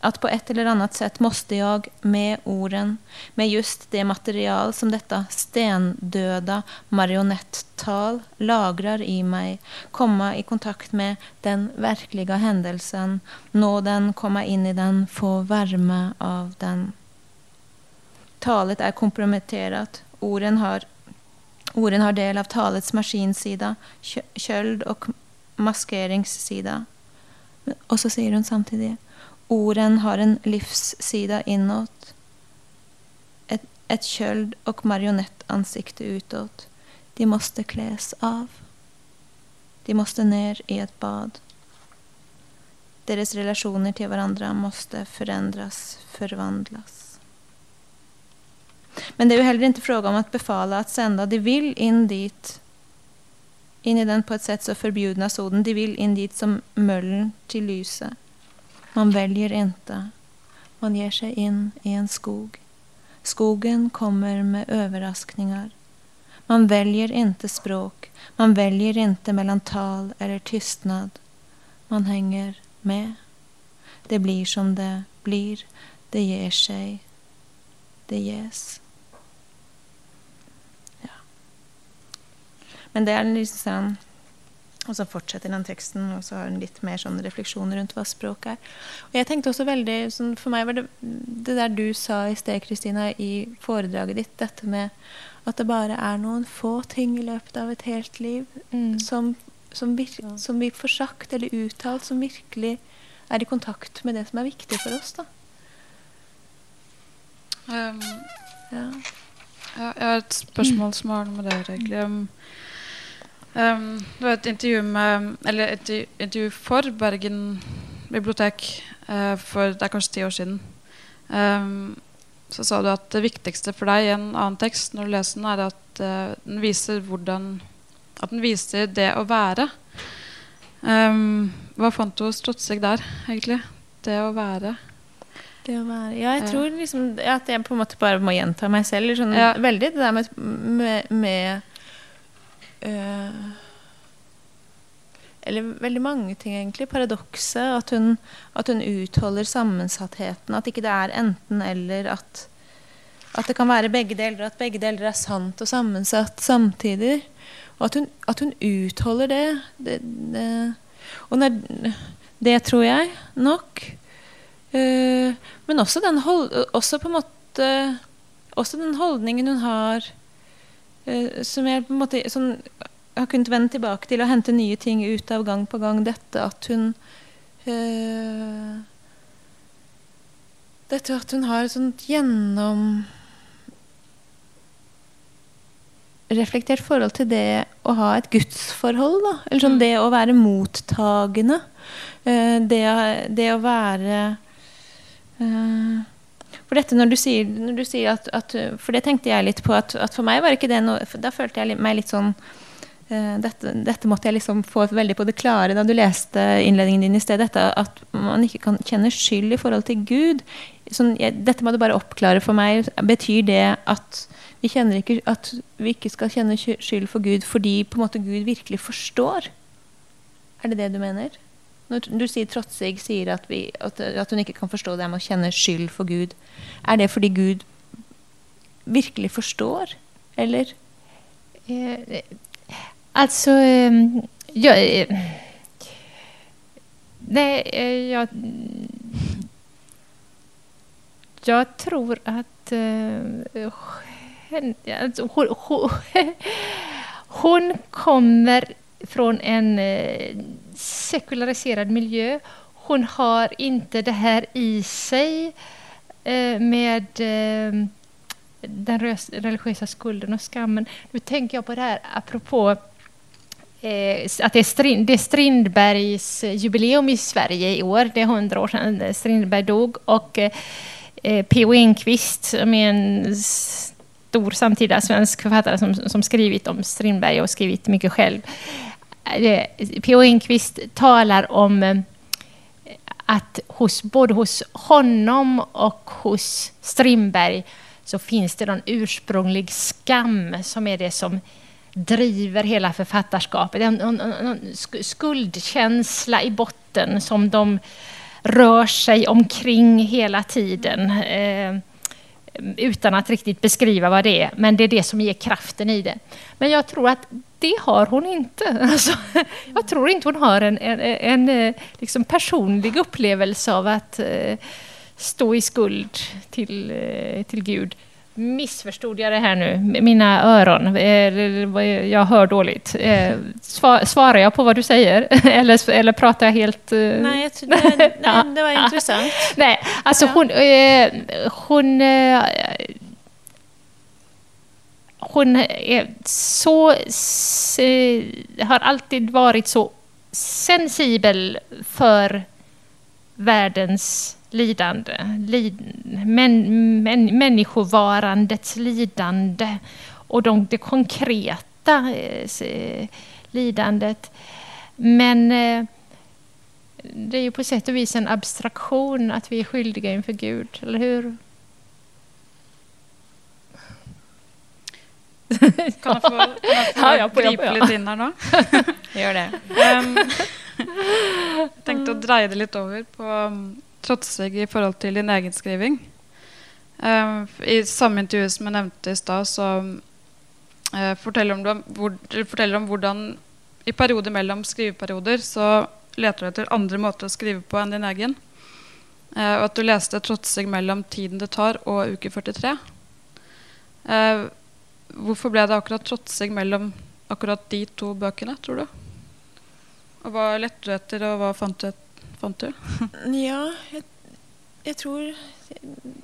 att på ett eller annat sätt måste jag med orden, med just det material som detta stendöda marionetttal lagrar i mig, komma i kontakt med den verkliga händelsen, nå den, komma in i den, få värme av den. Talet är komprometterat. Orden har, orden har del av talets maskinsida, köld och maskeringssida. Och så säger hon samtidigt Orden har en livssida inåt. Ett, ett köld och marionettansikte utåt. De måste kläs av. De måste ner i ett bad. Deras relationer till varandra måste förändras, förvandlas. Men det är ju heller inte fråga om att befala att sända. De vill in dit, in i den på ett sätt så förbjudna zonen. De vill in dit som möllen till lyset. Man väljer inte. Man ger sig in i en skog. Skogen kommer med överraskningar. Man väljer inte språk. Man väljer inte mellan tal eller tystnad. Man hänger med. Det blir som det blir. Det ger sig. Det ges. Ja. Men det är liksom och så fortsätter den texten och så har den lite mer sånn refleksjoner rundt hva språk er. Og jeg tenkte også veldig, sånn, For meg var det det der du sa i sted, Kristina, i foredraget ditt, dette med at det bare er noen få ting i løpet av et helt liv mm. som, som, vir, som, vi får sagt eller uttalt, som virkelig er i kontakt med det som er viktig for oss. da. Um, ja. Jeg har et spørsmål som har noe med det egentlig. Um, det var et intervju, med, eller et intervju for Bergen bibliotek uh, for det er kanskje ti år siden. Um, så sa du at det viktigste for deg i en annen tekst når du leser den, er at uh, den viser hvordan At den viser det å være. Um, hva fant du hos Trotsig der, egentlig? Det å være. Det å være Ja, jeg tror liksom at jeg på en måte bare må gjenta meg selv. Sånn, ja. Veldig det der med, med, med Eh, eller veldig mange ting, egentlig. Paradokset. At hun, at hun utholder sammensattheten. At ikke det er enten-eller. At, at, det kan være begge deler. At begge deler er sant og sammensatt samtidig. Og at hun, at hun utholder det. det, det og når, det tror jeg nok. Eh, men også den, hold, også på måte, eh, også den holdningen hun har Eh, som jeg på en måte sånn, har kunnet vende tilbake til og hente nye ting ut av gang på gang. Dette at hun øh, Dette at hun har et sånt gjennom reflektert forhold til det å ha et gudsforhold. Da. Eller sånn mm. det å være mottagende. Uh, det, det, å være uh, for dette når du sier, når du sier at, at, For det tenkte jeg litt på. At, at, for meg var ikke det noe Da følte jeg meg litt sånn uh, eh, dette, dette, måtte jeg liksom få veldig på det klare da du leste innledningen din i sted. Dette at man ikke kan kjenne skyld i forhold til Gud. Sånn, jeg, dette må du bare oppklare for meg. Betyr det at vi, ikke, at vi ikke skal kjenne skyld for Gud fordi på en måte Gud virkelig forstår? Er det det du mener? Når du sier Trotsig sier at, vi, at, at, hun ikke kan forstå det med å kjenne skyld for Gud, er det fordi Gud virkelig forstår, eller? Eh, alltså, eh, jag... Eh, nej, eh, jag... Jag tror att... Eh, alltså, hon, hon, hon kommer från en eh, sekulariserad miljö. Hon har inte det här i sig eh, med eh, den religiösa skulden och skammen. Nu tänker jag på det här apropå eh, att det är, Strind, det är Strindbergs jubileum i Sverige i år. Det är hundra år sedan Strindberg dog. Och eh, P.O. Enquist, med en stor samtida svensk författare som, som skrivit om Strindberg och skrivit mycket själv. P.O. Enquist talar om eh, att hos, både hos honom och hos Strindberg så finns det någon ursprunglig skam som är det som driver hela författarskapet. En, en, en skuldkänsla i botten som de rör sig omkring hela tiden. Eh, utan att riktigt beskriva vad det är, men det är det som ger kraften i det. Men jag tror att det har hon inte. Alltså, jag tror inte hon har en, en, en eh, liksom personlig upplevelse av att eh, stå i skuld till, eh, till Gud. Missförstod jag det här nu? Mina öron, jag hör dåligt. Svarar jag på vad du säger? Eller, eller pratar jag helt... Nej, nej, nej det var intressant. Nej, alltså hon... hon hon är så, eh, har alltid varit så sensibel för världens lidande, lid, män, män, människovarandets lidande och de, det konkreta eh, lidandet. Men eh, det är ju på sätt och vis en abstraktion att vi är skyldiga inför Gud, eller hur? Kan jag få, kan jag få ja, ja, gripe ja. litt inn her nå? Gjør det. Um, jeg tenkte å dreie det litt over på um, Trotsig i forhold til din egen skriving. Um, I samme intervju som jeg nevnte i stad, så uh, forteller, om, hvor, forteller om hvordan i perioder mellom skriveperioder så leter du etter andre måter å skrive på enn din egen. Uh, og at du leste 'Trotsig' mellom tiden det tar og uke 43. Uh, Hvorfor ble det akkurat trotsig mellom akkurat de to bøkene, tror du? Og Hva lette du etter, og hva fant du? Fant du? ja, jeg, jeg, tror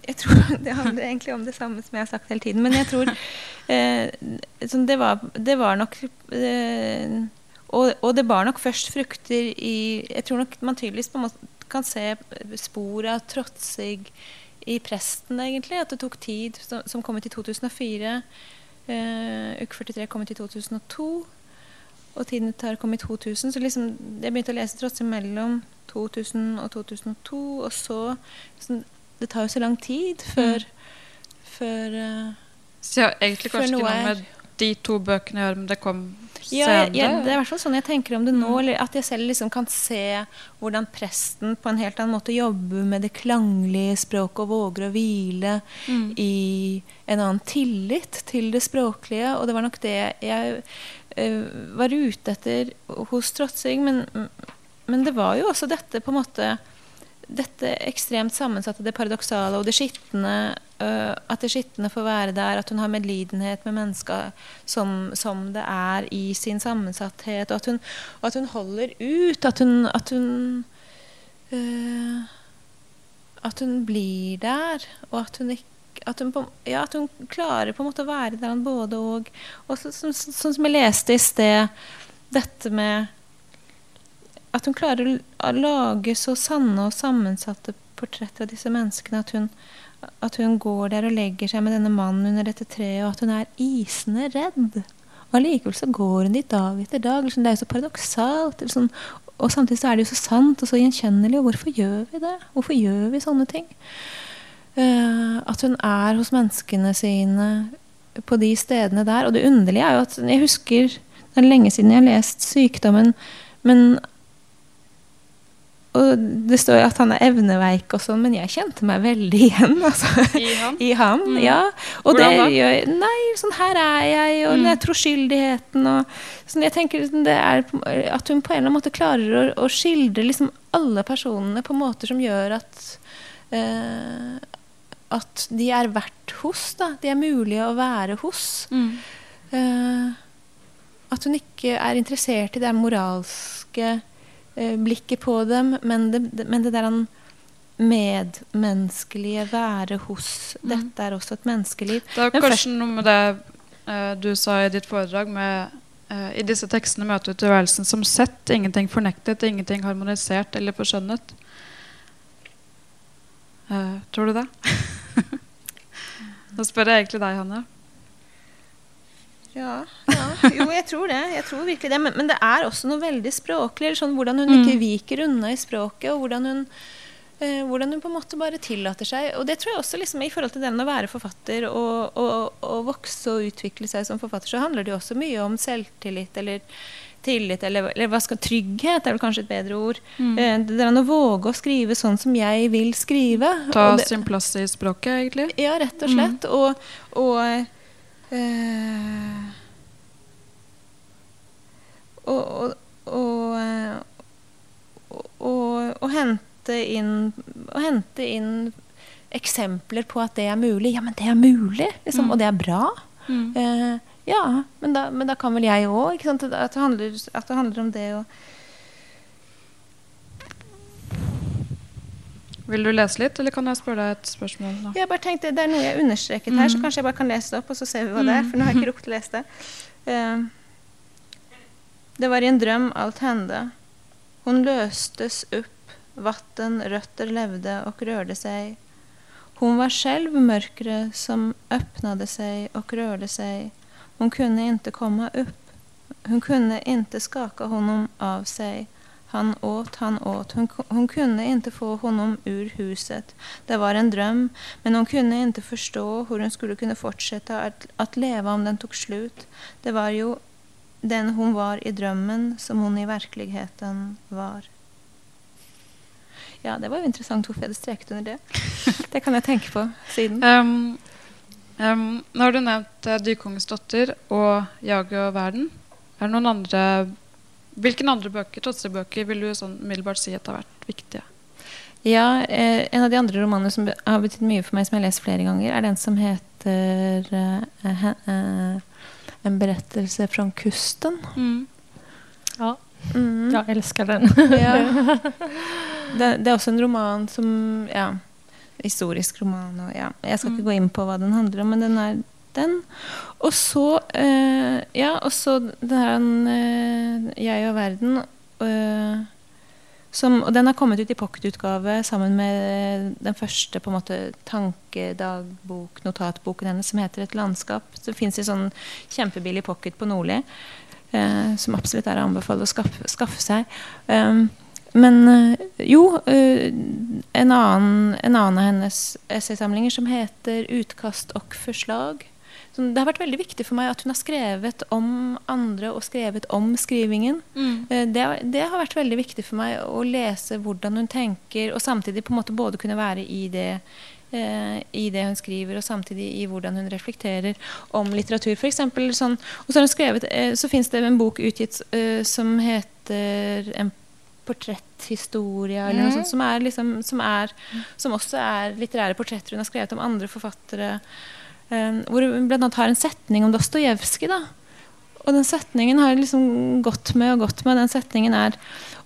jeg tror Det handler egentlig om det samme som jeg har sagt hele tiden. Men jeg tror eh, det, var, det, var, nok eh, og, og, det bar nok først frukter i Jeg tror nok man tydeligvis på en måte kan se spor av trotsig i presten, egentlig. At det tok tid, som, som kom ut i 2004. Uh, uke 43 kom ut i 2002. Og tiden tar kom i 2000. Så liksom, jeg begynte å lese tross mellom 2000 og 2002. Og så liksom, Det tar jo så lang tid før, mm. før uh, Så ja, egentlig kanskje ikke noe med de to bøkene å gjøre, men det kom ja, jeg, jeg, det er i hvert fall sånn jeg tenker om det nå. Mm. At jeg selv liksom kan se hvordan presten på en helt annen måte jobber med det klanglige språket og våger å hvile mm. i en annen tillit til det språklige. Og det var nok det jeg uh, var ute etter hos Trotsing. Men, men det var jo også dette på en måte dette ekstremt sammensatte, det paradoksale og det skitne Eh, at det skitne får være der, at hun har medlidenhet med mennesker som, som det er i sin sammensatthet, og at hun, og at hun holder ut. At hun At hun, uh, eh, at hun blir der, og at hun att at hun, ja, at hun, klarer på en måte å være der både og. Og så, så, som jeg leste i sted, dette med at hun klarer å lage så sanne og sammensatte portretter av disse menneskene. At hun, att hon går där och lägger sig med denna mannen under detta träd och att hon är isende rädd. Och allikevel så går hon dit dag efter dag. Liksom, det är så paradoxalt. Liksom, och samtidigt så är det ju så sant och så igenkännligt. Och varför gör vi det? Varför gör vi sådana ting? Uh, att hon är hos människorna sina på de städerna där. Och det underliga är ju att jag husker Det är länge sedan jag läst sjukdomen, men og det står at han er evneveik og sånn, men jeg kjente meg veldig igjen. Altså. I ham? I ham, mm. ja. Hvordan det gjør Nei, sånn her er jeg, og mm. den der troskyldigheten og sånn, Jeg tenker liksom, det er at hun på en eller måte klarer å, å skildre liksom alle personene på måter som gjør at uh, At de er verdt hos, da. De er mulige å være hos. Mm. Uh, at hun ikke er interessert i det moralske Eh, blikket på dem, men det, men det der medmenneskelige være hos mm. Dette er også et menneskeliv. Det er kanskje noe med det uh, du sa i ditt foredrag med uh, I disse tekstene møter du tilværelsen som sett, ingenting fornektet, ingenting harmonisert eller forskjønnet. Uh, tror du det? Nå spør jeg egentlig deg, Hanne. Ja, ja, jo, jeg tror det. Jeg tror virkelig det. Men, men det er også noe veldig språklig. Sånn, hvordan hun ikke viker unna i språket, og hvordan hun, eh, hvordan hun på en måte bare tillater seg. Og det tror jeg også liksom, i forhold til det med å være forfatter og, og, og vokse og utvikle seg som forfatter, så handler det jo også mye om selvtillit eller tillit, eller, eller hva skal, trygghet er vel kanskje et bedre ord. Mm. Eh, det er å våge å skrive sånn som jeg vil skrive. Ta det- sin plass i språket, egentlig. ja, rett og slett. Og, og, eh, og, eh, og, og, og hente inn Og hente inn eksempler på at det er mulig. Ja, men det er mulig! Liksom, Mm. Og det er bra. Mm. Eh, ja, men da, men da kan vel jeg òg. At, det handler- at det handler om det å Vil du lese litt, eller kan jeg spørre deg et spørsmål? nå? Jeg bare tenkte, Det er noe jeg understreket her, så Mm. kanskje jeg bare kan lese det opp, og så ser vi hva det er. For nå har jeg ikke rukket å lese det. Eh, det var i en drøm alt hände. Hon løstes upp, vatten, røtter levde och rörde sig. Hon var själv mörkret som öppnade sig och rörde sig. Hon kunde inte komma upp. Hon kunde inte skaka honom av sig. Han åt, han åt. Hon, hon kunde inte få honom ur huset. Det var en dröm, men hon kunde inte förstå hur hon skulle kunna fortsätta att, att leva om den tog slut. Det var ju den hon var i drömmen som hon i verkligheten var. Ja, det var jo interessant hvorfor jeg hadde streket under det. Det kan jeg tenke på siden. Um, um, nå har du nevnt uh, 'Dykongens datter' og 'Jaget og verden'. Er det noen andre Hvilke andre bøker, Totse-bøker vil du sånn umiddelbart si at har vært viktige? Ja, eh, En av de andre romanene som har betydd mye for meg, som jeg har lest flere ganger, er den som heter eh, he- eh, 'En berettelse fra kusten'. Mm. Ja, Mm. jag älskar den. Ja. Det, det er også en roman som Ja, historisk roman. Og, ja. Skal ikke Mm. gå inn på hva den handler om, men den er den. Og så eh, Ja, og så den eh, 'Jeg og verden'. eh, som, og den har kommet ut i pocketutgave sammen med eh, den første på en måte tankedagbok, notatboken hennes, som heter 'Et landskap'. Det fins i sånn kjempebillig pocket på Nordli. Eh, som absolutt er å anbefale å skaffe, skaffe seg. Um, men jo, en, annen, en annen av hennes essaysamlinger som heter 'Utkast og forslag'. Det har vært veldig viktig for meg at hun har skrevet om andre og skrevet om skrivingen. Mm. Eh, Det, det har vært veldig viktig for meg å lese hvordan hun tenker, og samtidig på en måte både kunne være i det, eh, i det hun skriver, og samtidig i hvordan hun reflekterer om litteratur. For eksempel, sånn, og så har hun skrevet, eh, så fins det en bok utgitt eh, som heter en portretthistorie, eller noe Mm. sånt, som, er liksom, som, er, som også er litterære portretter hun har skrevet om andre forfattere. Ehm, hvor hun bl.a. har en setning om Dostojevskij. Og den setningen har liksom gått med og gått med. Den setningen er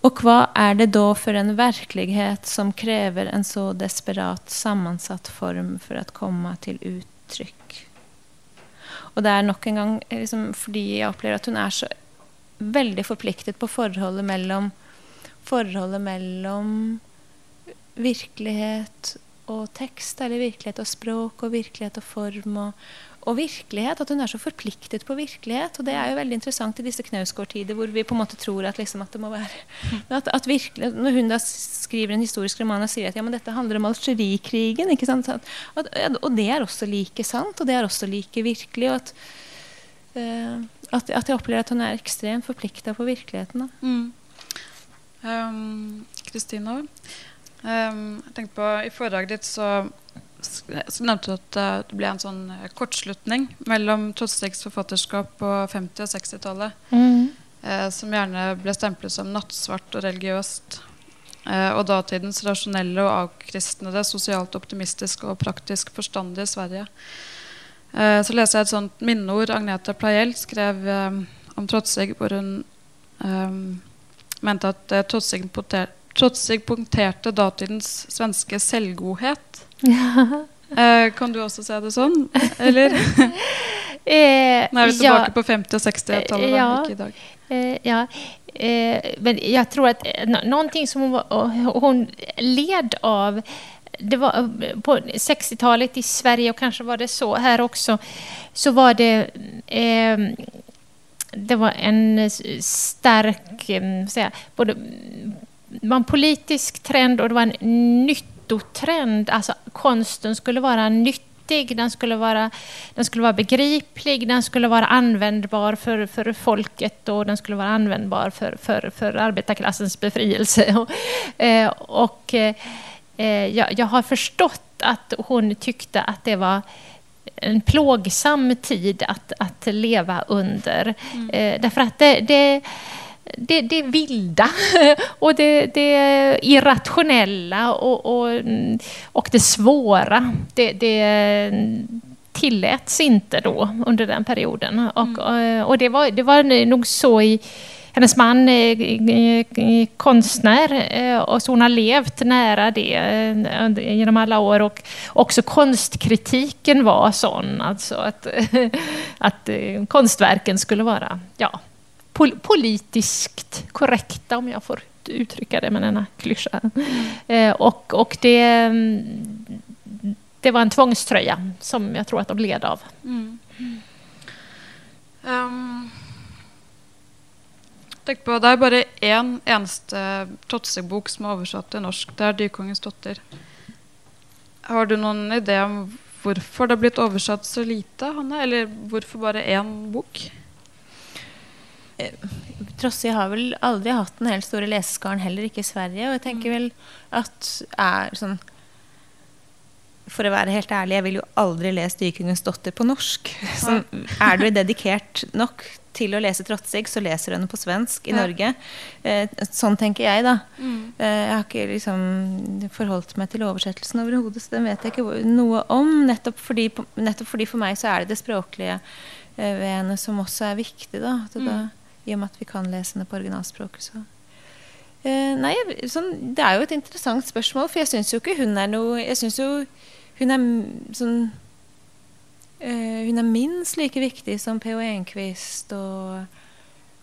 Og hva er det da for en virkelighet som krever en så desperat sammensatt form for å komme til uttrykk? Og det er nok en gang eh, liksom, fordi jeg opplever at hun er så veldig forpliktet på forholdet mellom Forholdet mellom virkelighet og tekst, eller virkelighet og språk, og virkelighet og form. og og virkelighet, At hun er så forpliktet på virkelighet. og Det er jo veldig interessant i disse Knausgård-tider, hvor vi på en måte tror at, liksom, at det må være at, at virkelig, Når hun da skriver en historisk roman og sier at ja, men dette handler om Algerikrigen ikke sant? At, Og det er også like sant, og det er også like virkelig. og at, eh, at, at jeg opplever at hun er ekstremt forplikta på virkeligheten. Da. Mm. Um, Kristina, um, jeg tenkte på I foredraget ditt så, så nevnte du at eh, det ble en sånn eh, kortslutning mellom Totstegs forfatterskap på 50- og 60-tallet, eh, som gjerne ble stemplet som nattsvart og religiøst. Eh, og datidens rasjonelle og avkristnede, sosialt optimistiske og praktisk forstandige Sverige. Så leser jeg et sånt minneord Agnete Plaiel skrev om Trotsig, hvor hun eh, mente at eh, Trotsig, punkter, Trotsig punkterte datidens svenske selvgodhet. Eh, kan du også se det sånn? Eller? Eh, Nå er vi ja, tilbake på 50- og 60-tallet, Ja. Eh, ja, eh, men jag tror att eh, nå- någonting som hon, och hon led av det var på 60-talet i Sverige och kanske var det så här också, så var det eh, det var en stark, eh, säga, både, var en politisk trend och det var en nyttotrend. Alltså konsten skulle vara nyttig, den skulle vara, den skulle vara begriplig, den skulle vara användbar för, för folket och den skulle vara användbar för, för, för arbetarklassens befrielse. och, eh, och eh, jag, jag har förstått att hon tyckte att det var en plågsam tid att, att leva under. Mm. Eh, därför att det, det, det, det vilda och det, det irrationella och, och, och det svåra, det, det tilläts inte då under den perioden. Och, mm. och det, var, det var nog så i hennes man är konstnär eh, och så hon har levt nära det eh, genom alla år. Och också konstkritiken var sån, alltså att, att eh, konstverken skulle vara ja, politiskt korrekta, om jag får uttrycka det med denna klyscha. Eh, och, och det, mm, det var en tvångströja som jag tror att de led av. Mm. Ehm, um. Tenk på, Det er bare én en, eneste Totseg-bok som er oversatt til norsk. Det er 'Dykongens dotter. Har du noen idé om hvorfor det har blitt oversatt så lite, Hanne? Eller hvorfor bare én bok? Eh, Trossig har vel aldri hatt den helt store leseskaren, heller ikke i Sverige. Og jeg tenker mm. vel at er sånn For å være helt ærlig, jeg vil jo aldri lese 'Dykongens datter' på norsk. Så er du dedikert nok til å lese Trotsig, så leser hun på svensk i ja. Norge. Eh, sånn tenker jeg, da. Mm. Eh, jeg har ikke liksom forholdt meg til oversettelsen overhodet, så den vet jeg ikke noe om. Nettopp fordi, nettopp fordi, for meg så er det det språklige eh, ved henne som også er viktig. da, mm. da I og med at vi kan lese henne på originalspråket. så eh, nei, sånn, Det er jo et interessant spørsmål, for jeg syns jo ikke hun er noe Jeg syns jo hun er sånn Eh, hun er minst like viktig som P.O. Enquist og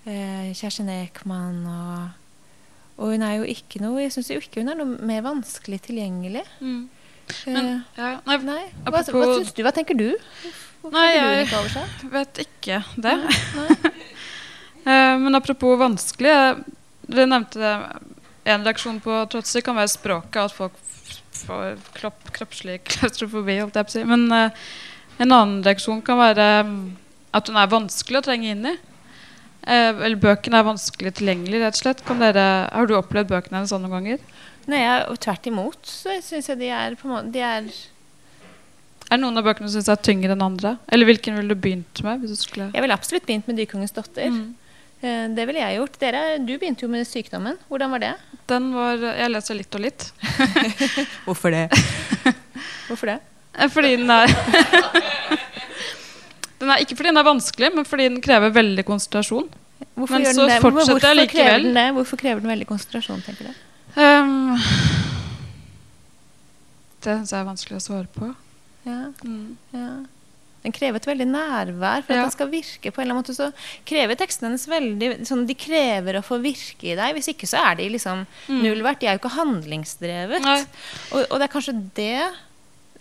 eh, Kjersti Ekman. Og, og, hun er jo ikke noe Jeg syns jo ikke hun er noe mer vanskelig tilgjengelig. Mm. Eh, men, ja, nei, nei. Hva, hva du? Hva tenker du? Hvorfor nei, jeg ikke vet ikke det. Nei, eh, men apropos vanskelig Dere nevnte det. En reaksjon på trotsig kan være språket. At folk får kropp, kroppslig klaustrofobi. Men uh, en annen reaksjon kan være mm, at hun er vanskelig å trenge inn i. Eh, eller bøkene er vanskelig tilgjengelig, rett og slett. Dere, har du opplevd bøkene hennes sånne ganger? Nei, jeg, tvert imot så syns jeg de er, på en måte, de er er det noen av bøkene du syns er tyngre enn andre? Eller hvilken ville du begynt med? du. Jeg ville absolutt begynt med 'Dykongens datter'. Mm. Eh, det ville jeg gjort. Dere, du begynte jo med 'Sykdommen'. Hvordan var det? Den var, Jeg leser litt og litt. Hvorfor det? Hvorfor det? Eh, fordi den er Den er ikke fordi den er vanskelig, men fordi den krever veldig konsentrasjon. Hvorfor men så fortsetter hvorfor jeg likevel. Krever den det? Hvorfor krever den veldig konsentrasjon, tenker du? Um, det syns jeg er vanskelig å svare på. Ja. Mm. ja. Den krever et veldig nærvær. For at den skal virke på en eller annen måte så krever tekstene hennes veldig sånn, De krever å få virke i deg. Hvis ikke så er de liksom mm. null verdt. De er jo ikke handlingsdrevet. Og, og, det er kanskje det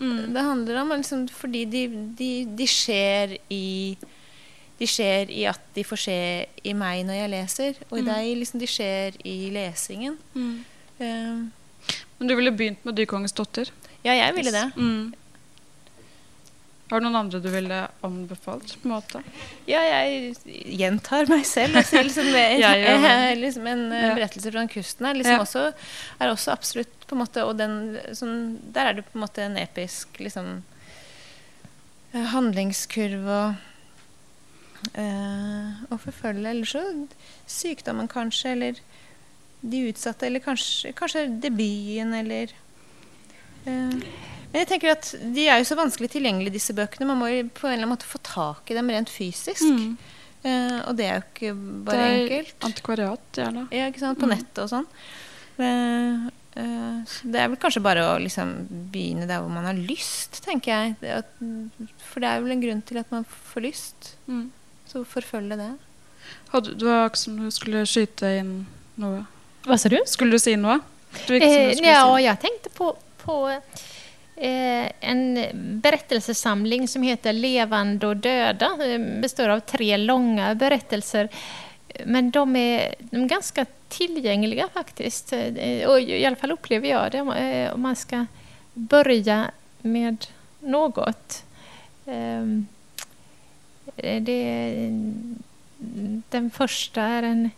Mm. Det handler om liksom, Fordi de, de, de, skjer i De skjer i at de får skje i meg når jeg leser. Og i mm. deg liksom, de skjer i lesingen. Mm. Uh, Men du ville begynt med 'Dykongens datter'? Ja, jeg ville det. Mm. Har du noen andre du ville anbefalt? på måte? Ja, jeg gjentar selv. Jeg sier liksom, jeg, jeg, liksom en ja. berettelse fra kusten er, liksom ja. også, er også absolutt på en måte Og den, sånn, der er det på en måte en episk liksom, eh, handlingskurve å uh, forfølge. Eller så sykdommen, kanskje. Eller de utsatte. Eller kanskje, kanskje debuten, eller uh, men jeg tenker at De er jo så vanskelig tilgjengelige, disse bøkene. Man må jo på en eller annen måte få tak i dem rent fysisk. Mm. Uh, og det er jo ikke bare det er enkelt. Antikvariat, gjerne. Ja, ikke sant? På mm. nettet og sånn. Uh, uh, det er vel kanskje bare å liksom begynne der hvor man har lyst, tenker jeg. Det at, for det er vel en grunn til at man får lyst. Mm. Så forfølge det. Hadde, du var ikke som du skulle skyte inn noe. Hva sa du? Skulle du si noe? Eh, ja, jeg tenkte på på eh, Eh, en berättelsesamling som heter Levande och döda. Eh, består av tre långa berättelser. Men de är, de är ganska tillgängliga faktiskt. Eh, och I alla fall upplever jag det om man ska börja med något. Det, den första är en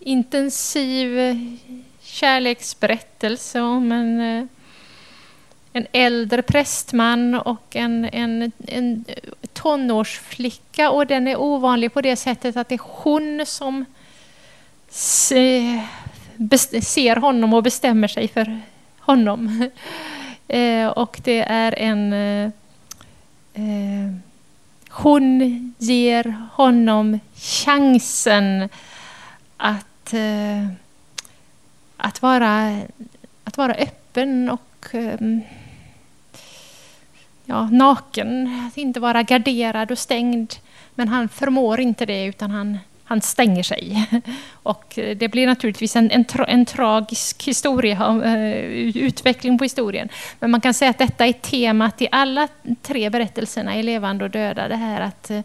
intensiv kärleksberättelse om en, en äldre prästman och en, en, en tonårsflicka. Och den är ovanlig på det sättet att det är hon som ser honom och bestämmer sig för honom. Eh, och det är en... Eh, eh, hon ger honom chansen att, eh, att, vara, att vara öppen och ja, naken, att inte vara garderad och stängd. Men han förmår inte det, utan han, han stänger sig. Och det blir naturligtvis en, en, tra, en tragisk historia, eh, utveckling på historien. Men man kan säga att detta är temat i alla tre berättelserna i Levande och döda. Det här att, eh,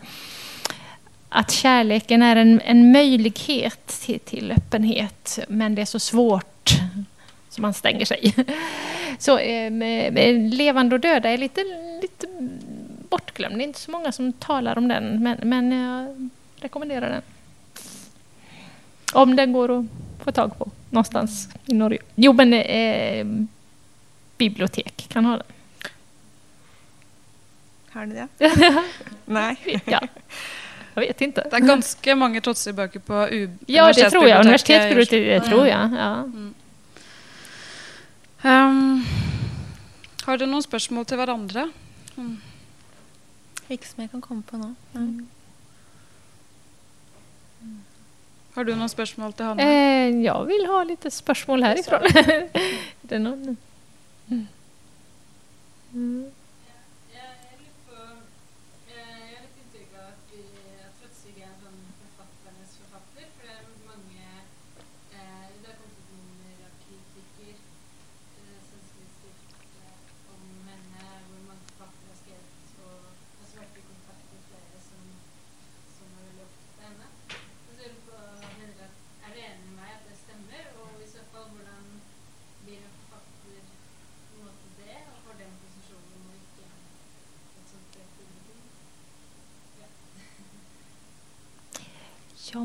att kärleken är en, en möjlighet till, till öppenhet, men det är så svårt så man stänger sig. Så eh, Levande och döda är lite, lite bortglömd. Det är inte så många som talar om den, men, men jag rekommenderar den. Om den går att få tag på någonstans i Norge. Jo, men eh, bibliotek kan ha den. Har ni det? Nej. ja. Jag vet inte. Det är ganska många trotsiga böcker på U Ja, det tror jag. Universitetsbiblioteket, det tror jag. Ja. Mm. Um, har du några spörsmål till varandra? Mm. Inte som jag kan komma på nu. Mm. Har du några spörsmål till Hanna? Eh, jag vill ha lite spörsmål härifrån. det är någon... mm.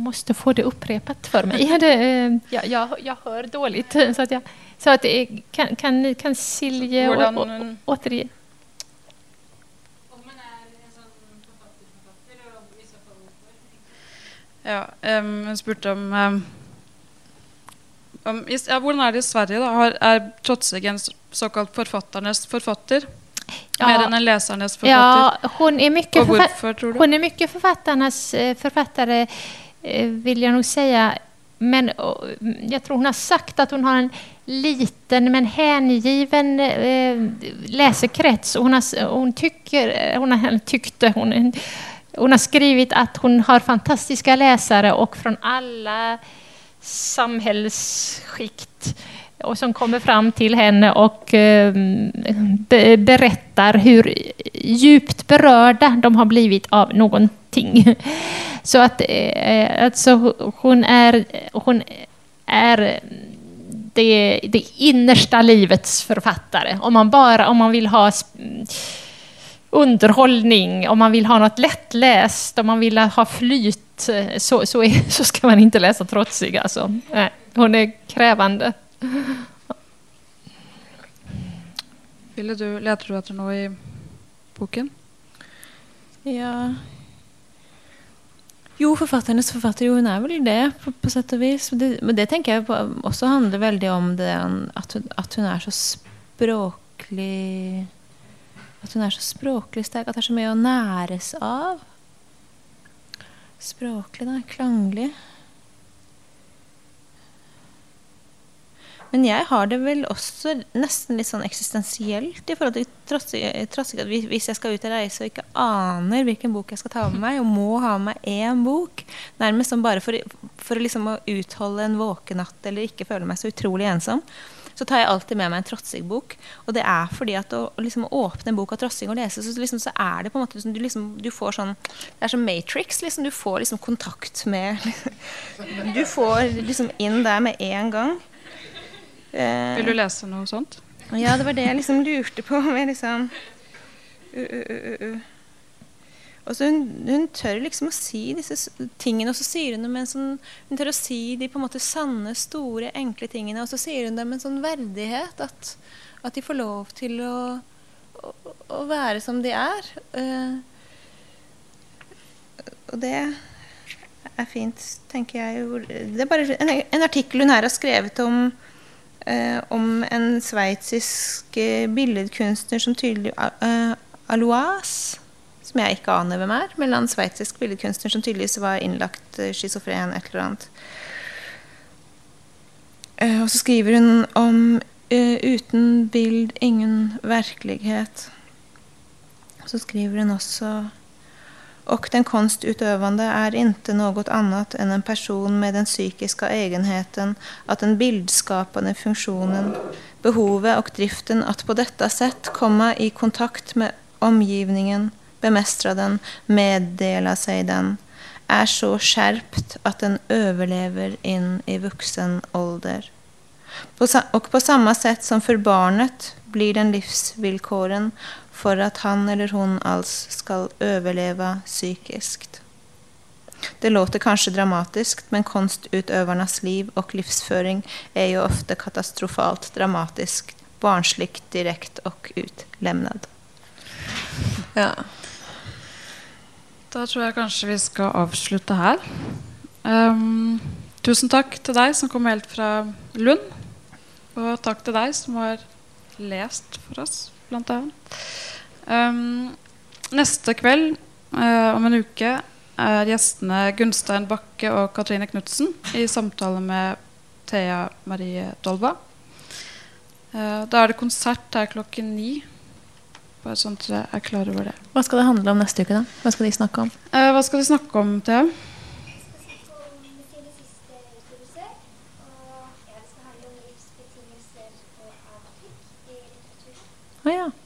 Måste få det upprepat för mig. Det, eh, jag, jag, jag hör dåligt. Så att, jag, så att kan, kan, kan Silje återge? Ja, um, hun spurte om, um, om ja, Hvordan er det i Sverige? da? Har, er Trotzig såkalt författarnas författare? Ja. Mer än en läsarnas författare? Ja, hon är mycket, du? Hon är mycket författarnas eh, författare Eh, Eh, vill jag nog säga. Men mm, jag tror hon har sagt att hon har en liten men hängiven eh, läsekrets. Hon, har, hon, tycker, eh, hon har tyckte, hon, hon har skrivit att hon har fantastiska läsare och från alla samhällsskikt och som kommer fram till henne och eh, berättar hur djupt berörda de har blivit av någonting. Så att eh, alltså, hon är, hon är det, det innersta livets författare. Om man, bara, om man vill ha underhållning, om man vill ha något lättläst, om man vill ha flyt, så, så, är, så ska man inte läsa Trotsig. Alltså. hon är krävande. Ville du, letar du efter något i boken? Ja, Jo, författarnas författare, jo, hon är väl det på, på sätt och vis. Det, men det tänker jag på, också handlar väldigt om det, att, hon, att hon är så språklig. Att hon är så språklig. stark, att det är så mycket att näras av. Språklig, klanglig. Men jeg har det vel også nesten litt sånn eksistensielt i forhold til tross, eh, tross at hvis jeg skal ut og reise og ikke aner hvilken bok jeg skal ta med meg, og må ha med meg én bok, nærmest som bare for, for liksom å utholde en våkenatt eller ikke føle meg så utrolig ensom, så tar jeg alltid med meg en Trotsig-bok. Og det er fordi at å, liksom, å åpne en bok av Trotsig og lese, så, liksom, så er det på en måte liksom, du, liksom, du får sånn Det er som Matrix. Liksom, du får liksom kontakt med Du får liksom inn der med en gang. Eh, Vil du lese noe sånt? Ja, det var det jeg liksom lurte på. Med liksom uh, uh, uh, og så hun, hun, tør liksom å si disse tingene, og så det med en sånn Hun tør å si de på en måte sanne, store, enkle tingene, og så sier hun det med en sånn verdighet. At, at de får lov til å, å, å være som de er. Uh, og det er fint, tenker jeg. Det er bare en, en artikkel hun her har skrevet om Eh, om en sveitsisk uh, billedkunstner som tydelig uh, eh, Alois som jeg ikke aner hvem er, men en sveitsisk billedkunstner som tydeligvis var innlagt uh, schizofren, et eller annet. Uh, og så skriver hun om uh, 'uten bild, ingen virkelighet'. Så skriver hun også och den konstutövande är inte något annat än en person med den psykiska egenheten att den bildskapande funktionen, behovet och driften att på detta sätt komma i kontakt med omgivningen bemästra den, meddela sig den, är så skärpt att den överlever in i vuxen ålder. Och på samma sätt som för barnet blir den livsvillkoren för att han eller hon alls ska överleva psykiskt. Det låter kanske dramatiskt, men konstutövarnas liv och livsföring är ju ofta katastrofalt dramatiskt, barnsligt, direkt och utlämnad. Ja. Da tror jag kanske vi ska avsluta här. Um, tusen tack till dig som kom helt från Lund. Och tack till dig som har läst för oss, blant annet. Um, neste kveld uh, om en uke er gjestene Gunstein Bakke og Katrine Knutsen i samtale med Thea Marie Dolba. Uh, da er det konsert her klokken ni bare sånn at jeg er klar over det. Hva skal det handle om neste uke? da? Hva skal de snakke om? Eh, hva skal de snakke om, Thea? Oh, yeah.